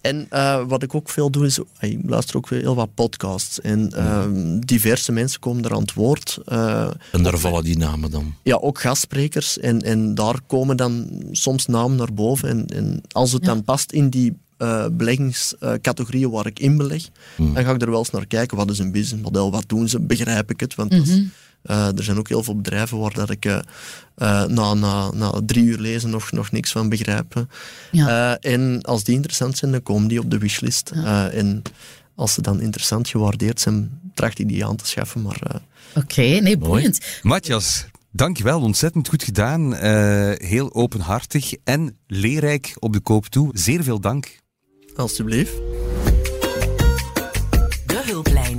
en wat ik ook veel doe, is... Ik luister ook heel wat podcasts. En ehm, diverse mensen komen er aan het woord. en daar vallen die namen dan? Ja, ook gastsprekers. En, en daar komen dan soms namen naar boven. En, en als het dan past in die uh, beleggingscategorieën waar ik in beleg, hmm. dan ga ik er wel eens naar kijken. Wat is een businessmodel? Wat doen ze? Begrijp ik het? Want mm -hmm. Uh, er zijn ook heel veel bedrijven waar dat ik uh, na, na, na drie uur lezen nog, nog niks van begrijp. Ja. en als die interessant zijn, dan komen die op de wishlist. en als ze dan interessant gewaardeerd zijn, tracht ik die aan te schaffen. Maar, Oké, nee, boeiend. Matthias, Dankjewel, ontzettend goed gedaan. heel openhartig en leerrijk op de koop toe. Zeer veel dank. Alsjeblieft. De hulplijn.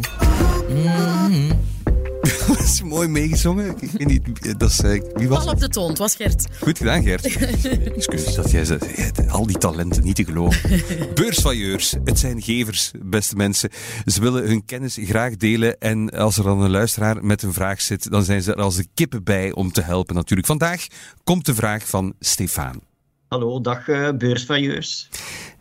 Mm dat is mooi meegezongen. Ik weet niet, dat is, uh, wie was op de toon, het was Gert. Goed gedaan, Gert. Excuus dat jij ze, al die talenten niet te geloven. Beursvailleurs, het zijn gevers, beste mensen. Ze willen hun kennis graag delen. En als er dan een luisteraar met een vraag zit, dan zijn ze er als de kippen bij om te helpen natuurlijk. Vandaag komt de vraag van Stefan. Hallo, dag uh, beursvailleurs.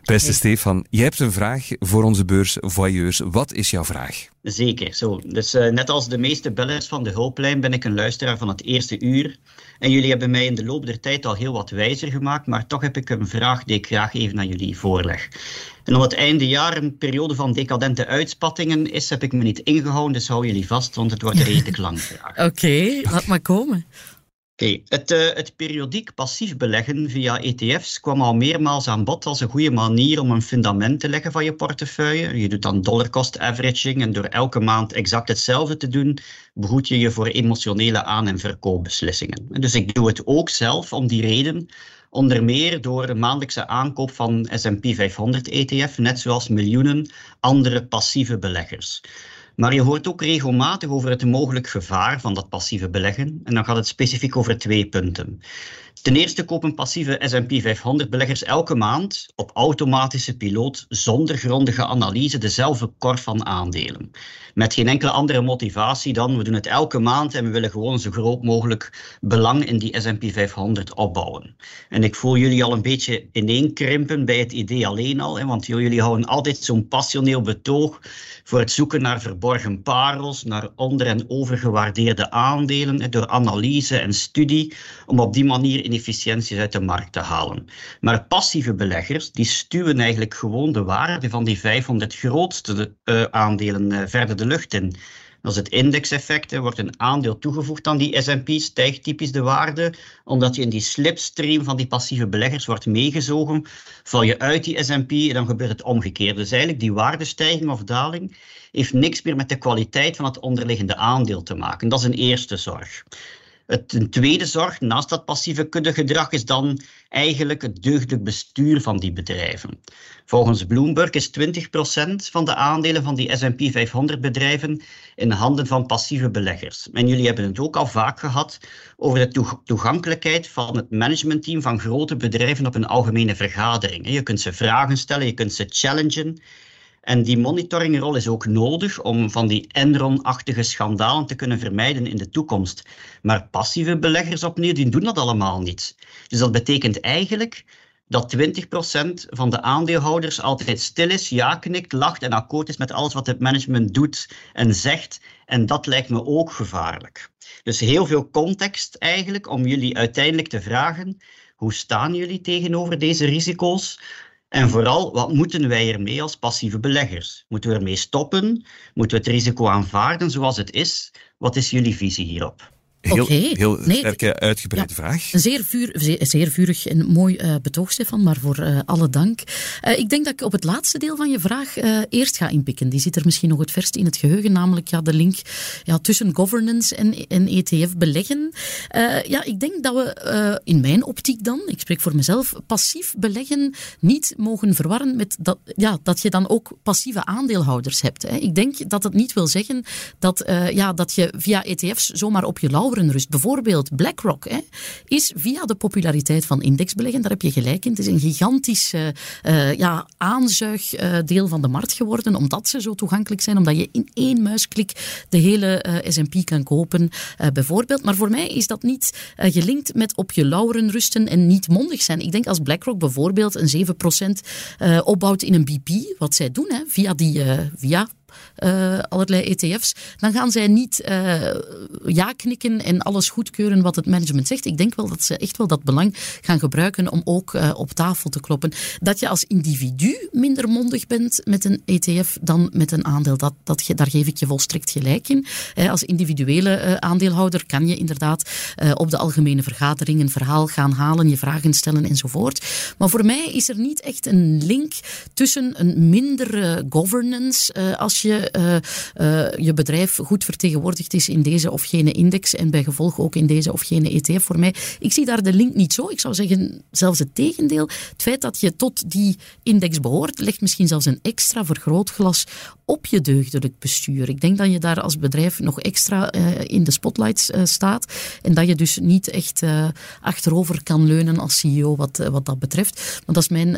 Beste Stefan, je hebt een vraag voor onze beursvoyeurs. Wat is jouw vraag? Zeker, zo. Dus uh, net als de meeste bellers van de hulplijn ben ik een luisteraar van het eerste uur. En jullie hebben mij in de loop der tijd al heel wat wijzer gemaakt, maar toch heb ik een vraag die ik graag even aan jullie voorleg. En omdat het einde jaar een periode van decadente uitspattingen is, heb ik me niet ingehouden, dus hou jullie vast, want het wordt een redelijk lang vraag. Oké, laat maar komen. Het, uh, het, periodiek passief beleggen via ETF's kwam al meermaals aan bod als een goede manier om een fundament te leggen van je portefeuille. Je doet dan dollar cost averaging en door elke maand exact hetzelfde te doen, behoed je je voor emotionele aan- en verkoopbeslissingen. Dus ik doe het ook zelf om die reden, onder meer door de maandelijkse aankoop van S&P 500 ETF, net zoals miljoenen andere passieve beleggers. Maar je hoort ook regelmatig over het mogelijk gevaar van dat passieve beleggen. En dan gaat het specifiek over twee punten. Ten eerste kopen passieve S&P 500 beleggers elke maand op automatische piloot zonder grondige analyse dezelfde korf van aandelen. Met geen enkele andere motivatie dan we doen het elke maand en we willen gewoon zo groot mogelijk belang in die S&P 500 opbouwen. En ik voel jullie al een beetje ineenkrimpen bij het idee alleen al, want jullie houden altijd zo'n passioneel betoog voor het zoeken naar verborgen parels, naar onder- en overgewaardeerde aandelen door analyse en studie om op die manier inefficiënties uit de markt te halen. Maar passieve beleggers die stuwen eigenlijk gewoon de waarde van die 500 grootste uh, aandelen uh, verder de lucht in. Dat is het indexeffect. Er wordt een aandeel toegevoegd aan die S&P, stijgt typisch de waarde. Omdat je in die slipstream van die passieve beleggers wordt meegezogen, val je uit die S&P en dan gebeurt het omgekeerd. Dus eigenlijk die waardestijging of daling heeft niks meer met de kwaliteit van het onderliggende aandeel te maken. Dat is een eerste zorg. Het, een tweede zorg, naast dat passieve kuddegedrag, is dan eigenlijk het deugdelijk bestuur van die bedrijven. Volgens Bloomberg is 20% van de aandelen van die S&P 500 bedrijven in handen van passieve beleggers. En jullie hebben het ook al vaak gehad over de toegankelijkheid van het managementteam van grote bedrijven op een algemene vergadering. Je kunt ze vragen stellen, je kunt ze challengen. En die monitoringrol is ook nodig om van die Enron-achtige schandalen te kunnen vermijden in de toekomst. Maar passieve beleggers opnieuw, die doen dat allemaal niet. Dus dat betekent eigenlijk dat 20% van de aandeelhouders altijd stil is, ja knikt, lacht en akkoord is met alles wat het management doet en zegt. En dat lijkt me ook gevaarlijk. Dus heel veel context eigenlijk om jullie uiteindelijk te vragen: hoe staan jullie tegenover deze risico's? En vooral, wat moeten wij ermee als passieve beleggers? Moeten we ermee stoppen? Moeten we het risico aanvaarden zoals het is? Wat is jullie visie hierop? Heel, heel sterke, uitgebreide vraag. Een zeer, vuur, zeer, vurig en mooi uh, betoog, Stefan, maar voor uh, alle dank. Uh, ik denk dat ik op het laatste deel van je vraag eerst ga inpikken. Die zit er misschien nog het verst in het geheugen, namelijk ja, de link ja, tussen governance en, en ETF beleggen. ja, ik denk dat we in mijn optiek dan, ik spreek voor mezelf, passief beleggen niet mogen verwarren met dat, ja, dat je dan ook passieve aandeelhouders hebt. Hè. Ik denk dat het niet wil zeggen dat, ja, dat je via ETF's zomaar op je lauw rust. Bijvoorbeeld BlackRock hè, is via de populariteit van indexbeleggen, daar heb je gelijk in, het is een gigantisch uh, ja, aanzuigdeel van de markt geworden, omdat ze zo toegankelijk zijn, omdat je in één muisklik de hele S&P kan kopen, bijvoorbeeld. Maar voor mij is dat niet gelinkt met op je lauweren rusten en niet mondig zijn. Ik denk als BlackRock bijvoorbeeld een 7% opbouwt in een BP, wat zij doen hè, via die via uh, allerlei ETF's, dan gaan zij niet uh, ja knikken en alles goedkeuren wat het management zegt. Ik denk wel dat ze echt wel dat belang gaan gebruiken om ook uh, op tafel te kloppen. Dat je als individu minder mondig bent met een ETF dan met een aandeel, dat, dat, daar geef ik je volstrekt gelijk in. als individuele aandeelhouder kan je inderdaad op de algemene vergadering een verhaal gaan halen, je vragen stellen enzovoort. Maar voor mij is er niet echt een link tussen een mindere governance als je uh, je bedrijf goed vertegenwoordigd is in deze of gene index en bij gevolg ook in deze of gene ETF. Voor mij, ik zie daar de link niet zo. Ik zou zeggen zelfs het tegendeel. Het feit dat je tot die index behoort, legt misschien zelfs een extra vergrootglas op je deugdelijk bestuur. Ik denk dat je daar als bedrijf nog extra uh, in de spotlights uh, staat en dat je dus niet echt uh, achterover kan leunen als CEO wat, wat dat betreft. Maar dat is mijn,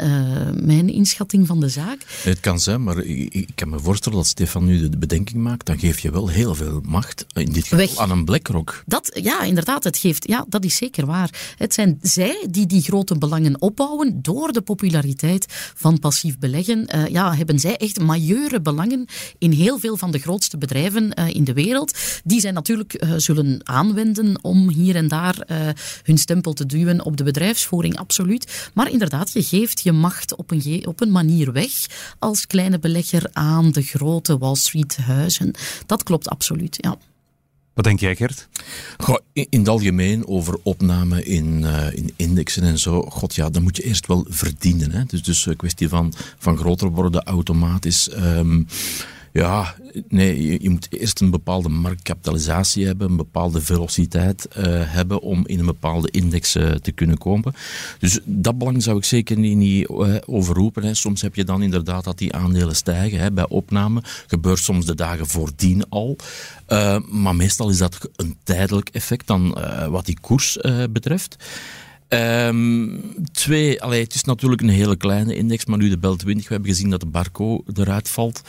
mijn inschatting van de zaak. Het kan zijn, maar ik, ik kan me voorstellen dat Stefan nu de bedenking maakt, dan geef je wel heel veel macht, in dit geval Weg. aan een BlackRock. Dat, ja, inderdaad, het geeft, ja, dat is zeker waar. Het zijn zij die die grote belangen opbouwen door de populariteit van passief beleggen. ja, hebben zij echt majeure belangen in heel veel van de grootste bedrijven uh, in de wereld. Die zij natuurlijk uh, zullen aanwenden om hier en daar uh, hun stempel te duwen op de bedrijfsvoering, absoluut. Maar inderdaad, je geeft je macht op een, op een manier weg als kleine belegger aan de grote Wall Street huizen. Dat klopt absoluut, ja. Wat denk jij, Gert? Goh, in, in, het algemeen over opname in, uh, in indexen en zo. God ja, dan moet je eerst wel verdienen. Hè? Dus, dus een kwestie van, van groter worden automatisch. Um, ja, nee, je, moet eerst een bepaalde marktkapitalisatie hebben, een bepaalde velociteit uh, hebben om in een bepaalde index uh, te kunnen komen. Dus dat belang zou ik zeker niet, niet uh, overroepen. Hè. Soms heb je dan inderdaad dat die aandelen stijgen hè, bij opname. Gebeurt soms de dagen voordien al. maar meestal is dat een tijdelijk effect dan wat die koers betreft. Um, twee, allee, het is natuurlijk een hele kleine index, maar nu de Bel 20, we hebben gezien dat de Barco eruit valt.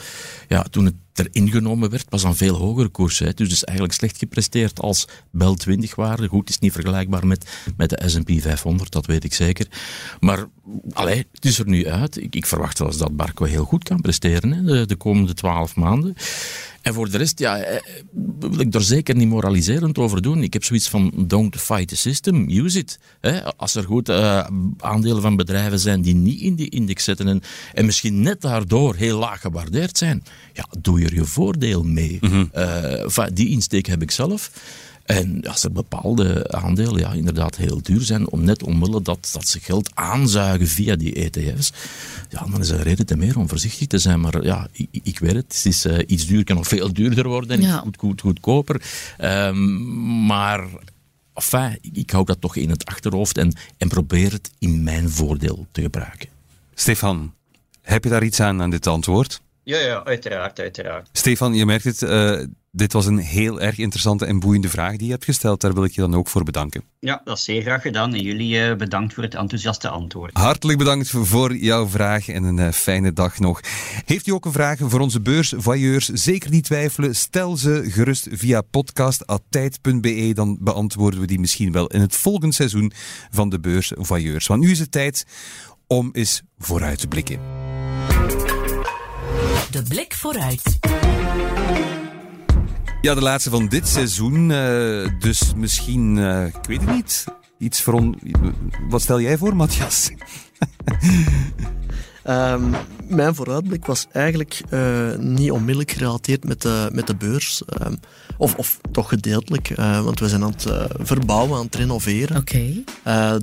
Ja, toen het er ingenomen werd, was een veel hogere koers. Hè. Dus is eigenlijk slecht gepresteerd als Bel 20 waarde. Goed, het is niet vergelijkbaar met, met de S&P 500, dat weet ik zeker. Maar allee, het is er nu uit. Ik, ik verwacht zelfs dat Barco heel goed kan presteren hè, de, de komende twaalf maanden. En voor de rest, ja, eh, wil ik er zeker niet moraliserend over doen. Ik heb zoiets van, don't fight the system, use it. Als er goed uh, aandelen van bedrijven zijn die niet in die index zitten en, en misschien net daardoor heel laag gewaardeerd zijn, ja, doe er je voordeel mee. Mm die insteek heb ik zelf. En als er bepaalde aandelen ja, inderdaad heel duur zijn, om net omwille dat, dat ze geld aanzuigen via die ETF's, ja, dan is er reden te meer om voorzichtig te zijn. Maar ja, ik, ik weet het, het is uh, iets duur, kan nog veel duurder worden, ja. goed, goed, goedkoper. Um, maar enfin, ik hou dat toch in het achterhoofd en, en probeer het in mijn voordeel te gebruiken. Stefan, heb je daar iets aan aan dit antwoord? Ja, ja, uiteraard, uiteraard. Stefan, je merkt het, uh, dit was een heel erg interessante en boeiende vraag die je hebt gesteld. Daar wil ik je dan ook voor bedanken. Ja, dat is zeer graag gedaan. En jullie uh, bedankt voor het enthousiaste antwoord. Hartelijk bedankt voor jouw vraag en een uh, fijne dag nog. Heeft u ook een vraag voor onze beursvoyeurs? Zeker niet twijfelen. Stel ze gerust via podcast.tijd.be. Dan beantwoorden we die misschien wel in het volgende seizoen van de beursvoyeurs. Want nu is het tijd om eens vooruit te blikken. De blik vooruit. Ja, de laatste van dit seizoen. Uh, dus misschien, uh, ik weet het niet. Iets voor. Wat stel jij voor, Matthias? um, mijn vooruitblik was eigenlijk uh, niet onmiddellijk gerelateerd met de, met de beurs. Um, of, of toch gedeeltelijk, uh, want we zijn aan het uh, verbouwen, aan het renoveren. Okay.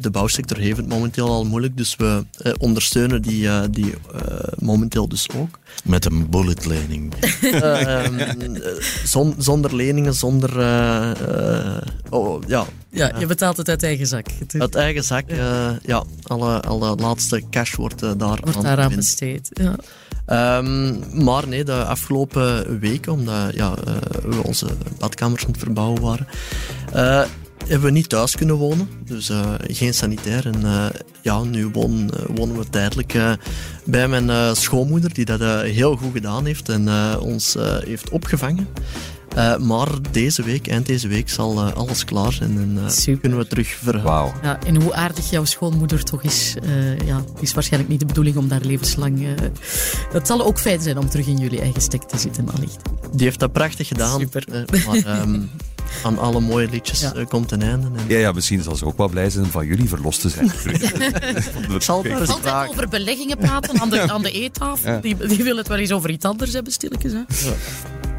de bouwsector heeft het momenteel al moeilijk, dus we ondersteunen die, die momenteel dus ook. Met een bulletlening. Ehm, zon, zonder leningen, zonder... oh, ja, ja, je betaalt het uit eigen zak. Uit eigen zak, ja. ja alle, alle laatste cash wordt daar wordt aan, aan besteed. Ja. Um, maar nee, de afgelopen weken, omdat ja, uh, we onze badkamers aan het verbouwen waren, uh, hebben we niet thuis kunnen wonen. Dus uh, geen sanitair. En ja, nu wonen, wonen we tijdelijk bij mijn schoonmoeder, die dat heel goed gedaan heeft en ons heeft opgevangen. Uh, maar deze week, eind deze week, zal uh, alles klaar zijn en uh, kunnen we terug verhuizen. Wow. Ja, en hoe aardig jouw schoonmoeder toch is, ja, is waarschijnlijk niet de bedoeling om daar levenslang... het zal ook fijn zijn om terug in jullie eigen stek te zitten, allicht. Die heeft dat prachtig gedaan. Super. maar, um, aan alle mooie liedjes ja. komt een einde. En... Ja, ja, misschien zal ze ook wel blij zijn van jullie verlost te zijn. Ik zal altijd over beleggingen praten aan de, aan de eettafel. Ja. Die, die wil het wel eens over iets anders hebben, stilletjes. Hè?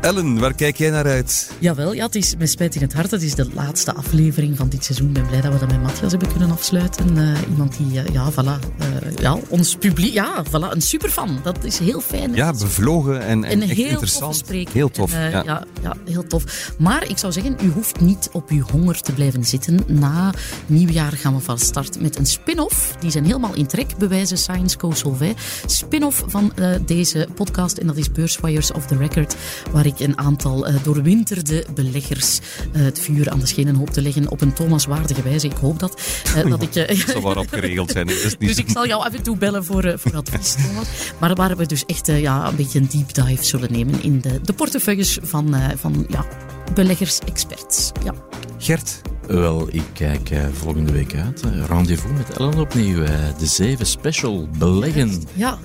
Ellen, waar kijk jij naar uit? Jawel, ja, het is met spijt in het hart. Het is de laatste aflevering van dit seizoen. Ik ben blij dat we dat met Matthias hebben kunnen afsluiten. Uh, iemand die, uh, ja, voilà, uh, ja, ons publiek, ja, voilà, een superfan. Dat is heel fijn. Ja, bevlogen en, en, en heel interessant. Tof heel tof. En, ja. ja. Ja, heel tof. Maar ik zou zeggen, u hoeft niet op uw honger te blijven zitten. Na nieuwjaar gaan we van start met een spin-off. Die zijn helemaal in trek, bewijzen Science Co Solvay. Spin-off van deze podcast. En dat is Beurswires of the Record, waar ik een aantal uh, doorwinterde beleggers uh, het vuur aan de schenen hoop te leggen op een Thomas-waardige wijze. Ik hoop dat. Uh, dat ik, uh, zal waarop geregeld zijn. Is niet dus ik zal jou af en toe bellen voor, voor advies, Thomas. Maar waar we dus echt ja, een beetje een deep dive zullen nemen in de, de portefeuilles van, van ja, beleggers-experts. Ja. Gert? Wel, ik kijk uh, volgende week uit. rendezvous met Ellen opnieuw. Uh, de zeven special beleggen. Ja.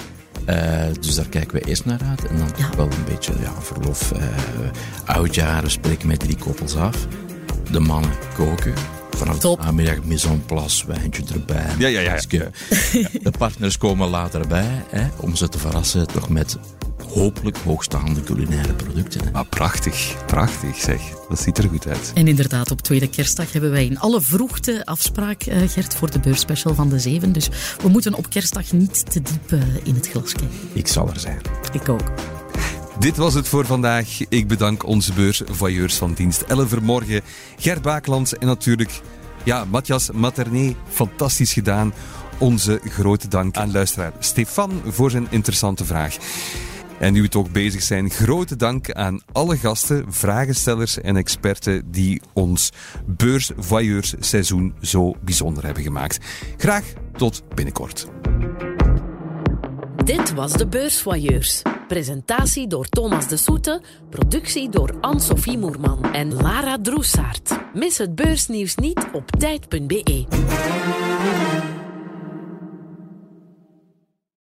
Uh, dus daar kijken we eerst naar uit. En dan ja. wel een beetje ja, verlof, uh, oudjaren, spreken met drie koppels af. De mannen koken. Vanaf Top. de namiddag maison place, wijntje erbij. Ja, ja, ja. ja. De partners komen later bij hè, om ze te verrassen toch met hopelijk hoogstaande culinaire producten. Ah, prachtig, prachtig zeg. Dat ziet er goed uit. En inderdaad, op tweede kerstdag hebben wij in alle vroegte afspraak, uh, Gert, voor de beurspecial van de Zeven. Dus we moeten op kerstdag niet te diep uh, in het glas kijken. Ik zal er zijn. Ik ook. Dit was het voor vandaag. Ik bedank onze beursvoyeurs van dienst. Ellen Vermorgen, Gert Baakland en natuurlijk ja, Matthias Materné. Fantastisch gedaan. Onze grote dank aan luisteraar Stefan voor zijn interessante vraag. En nu we toch bezig zijn, grote dank aan alle gasten, vragenstellers en experten die ons seizoen zo bijzonder hebben gemaakt. Graag tot binnenkort. Dit was de Beursvoyeurs. Presentatie door Thomas de Soete, productie door Anne-Sophie Moerman en Lara Droesaert. Mis het beursnieuws niet op tijd.be.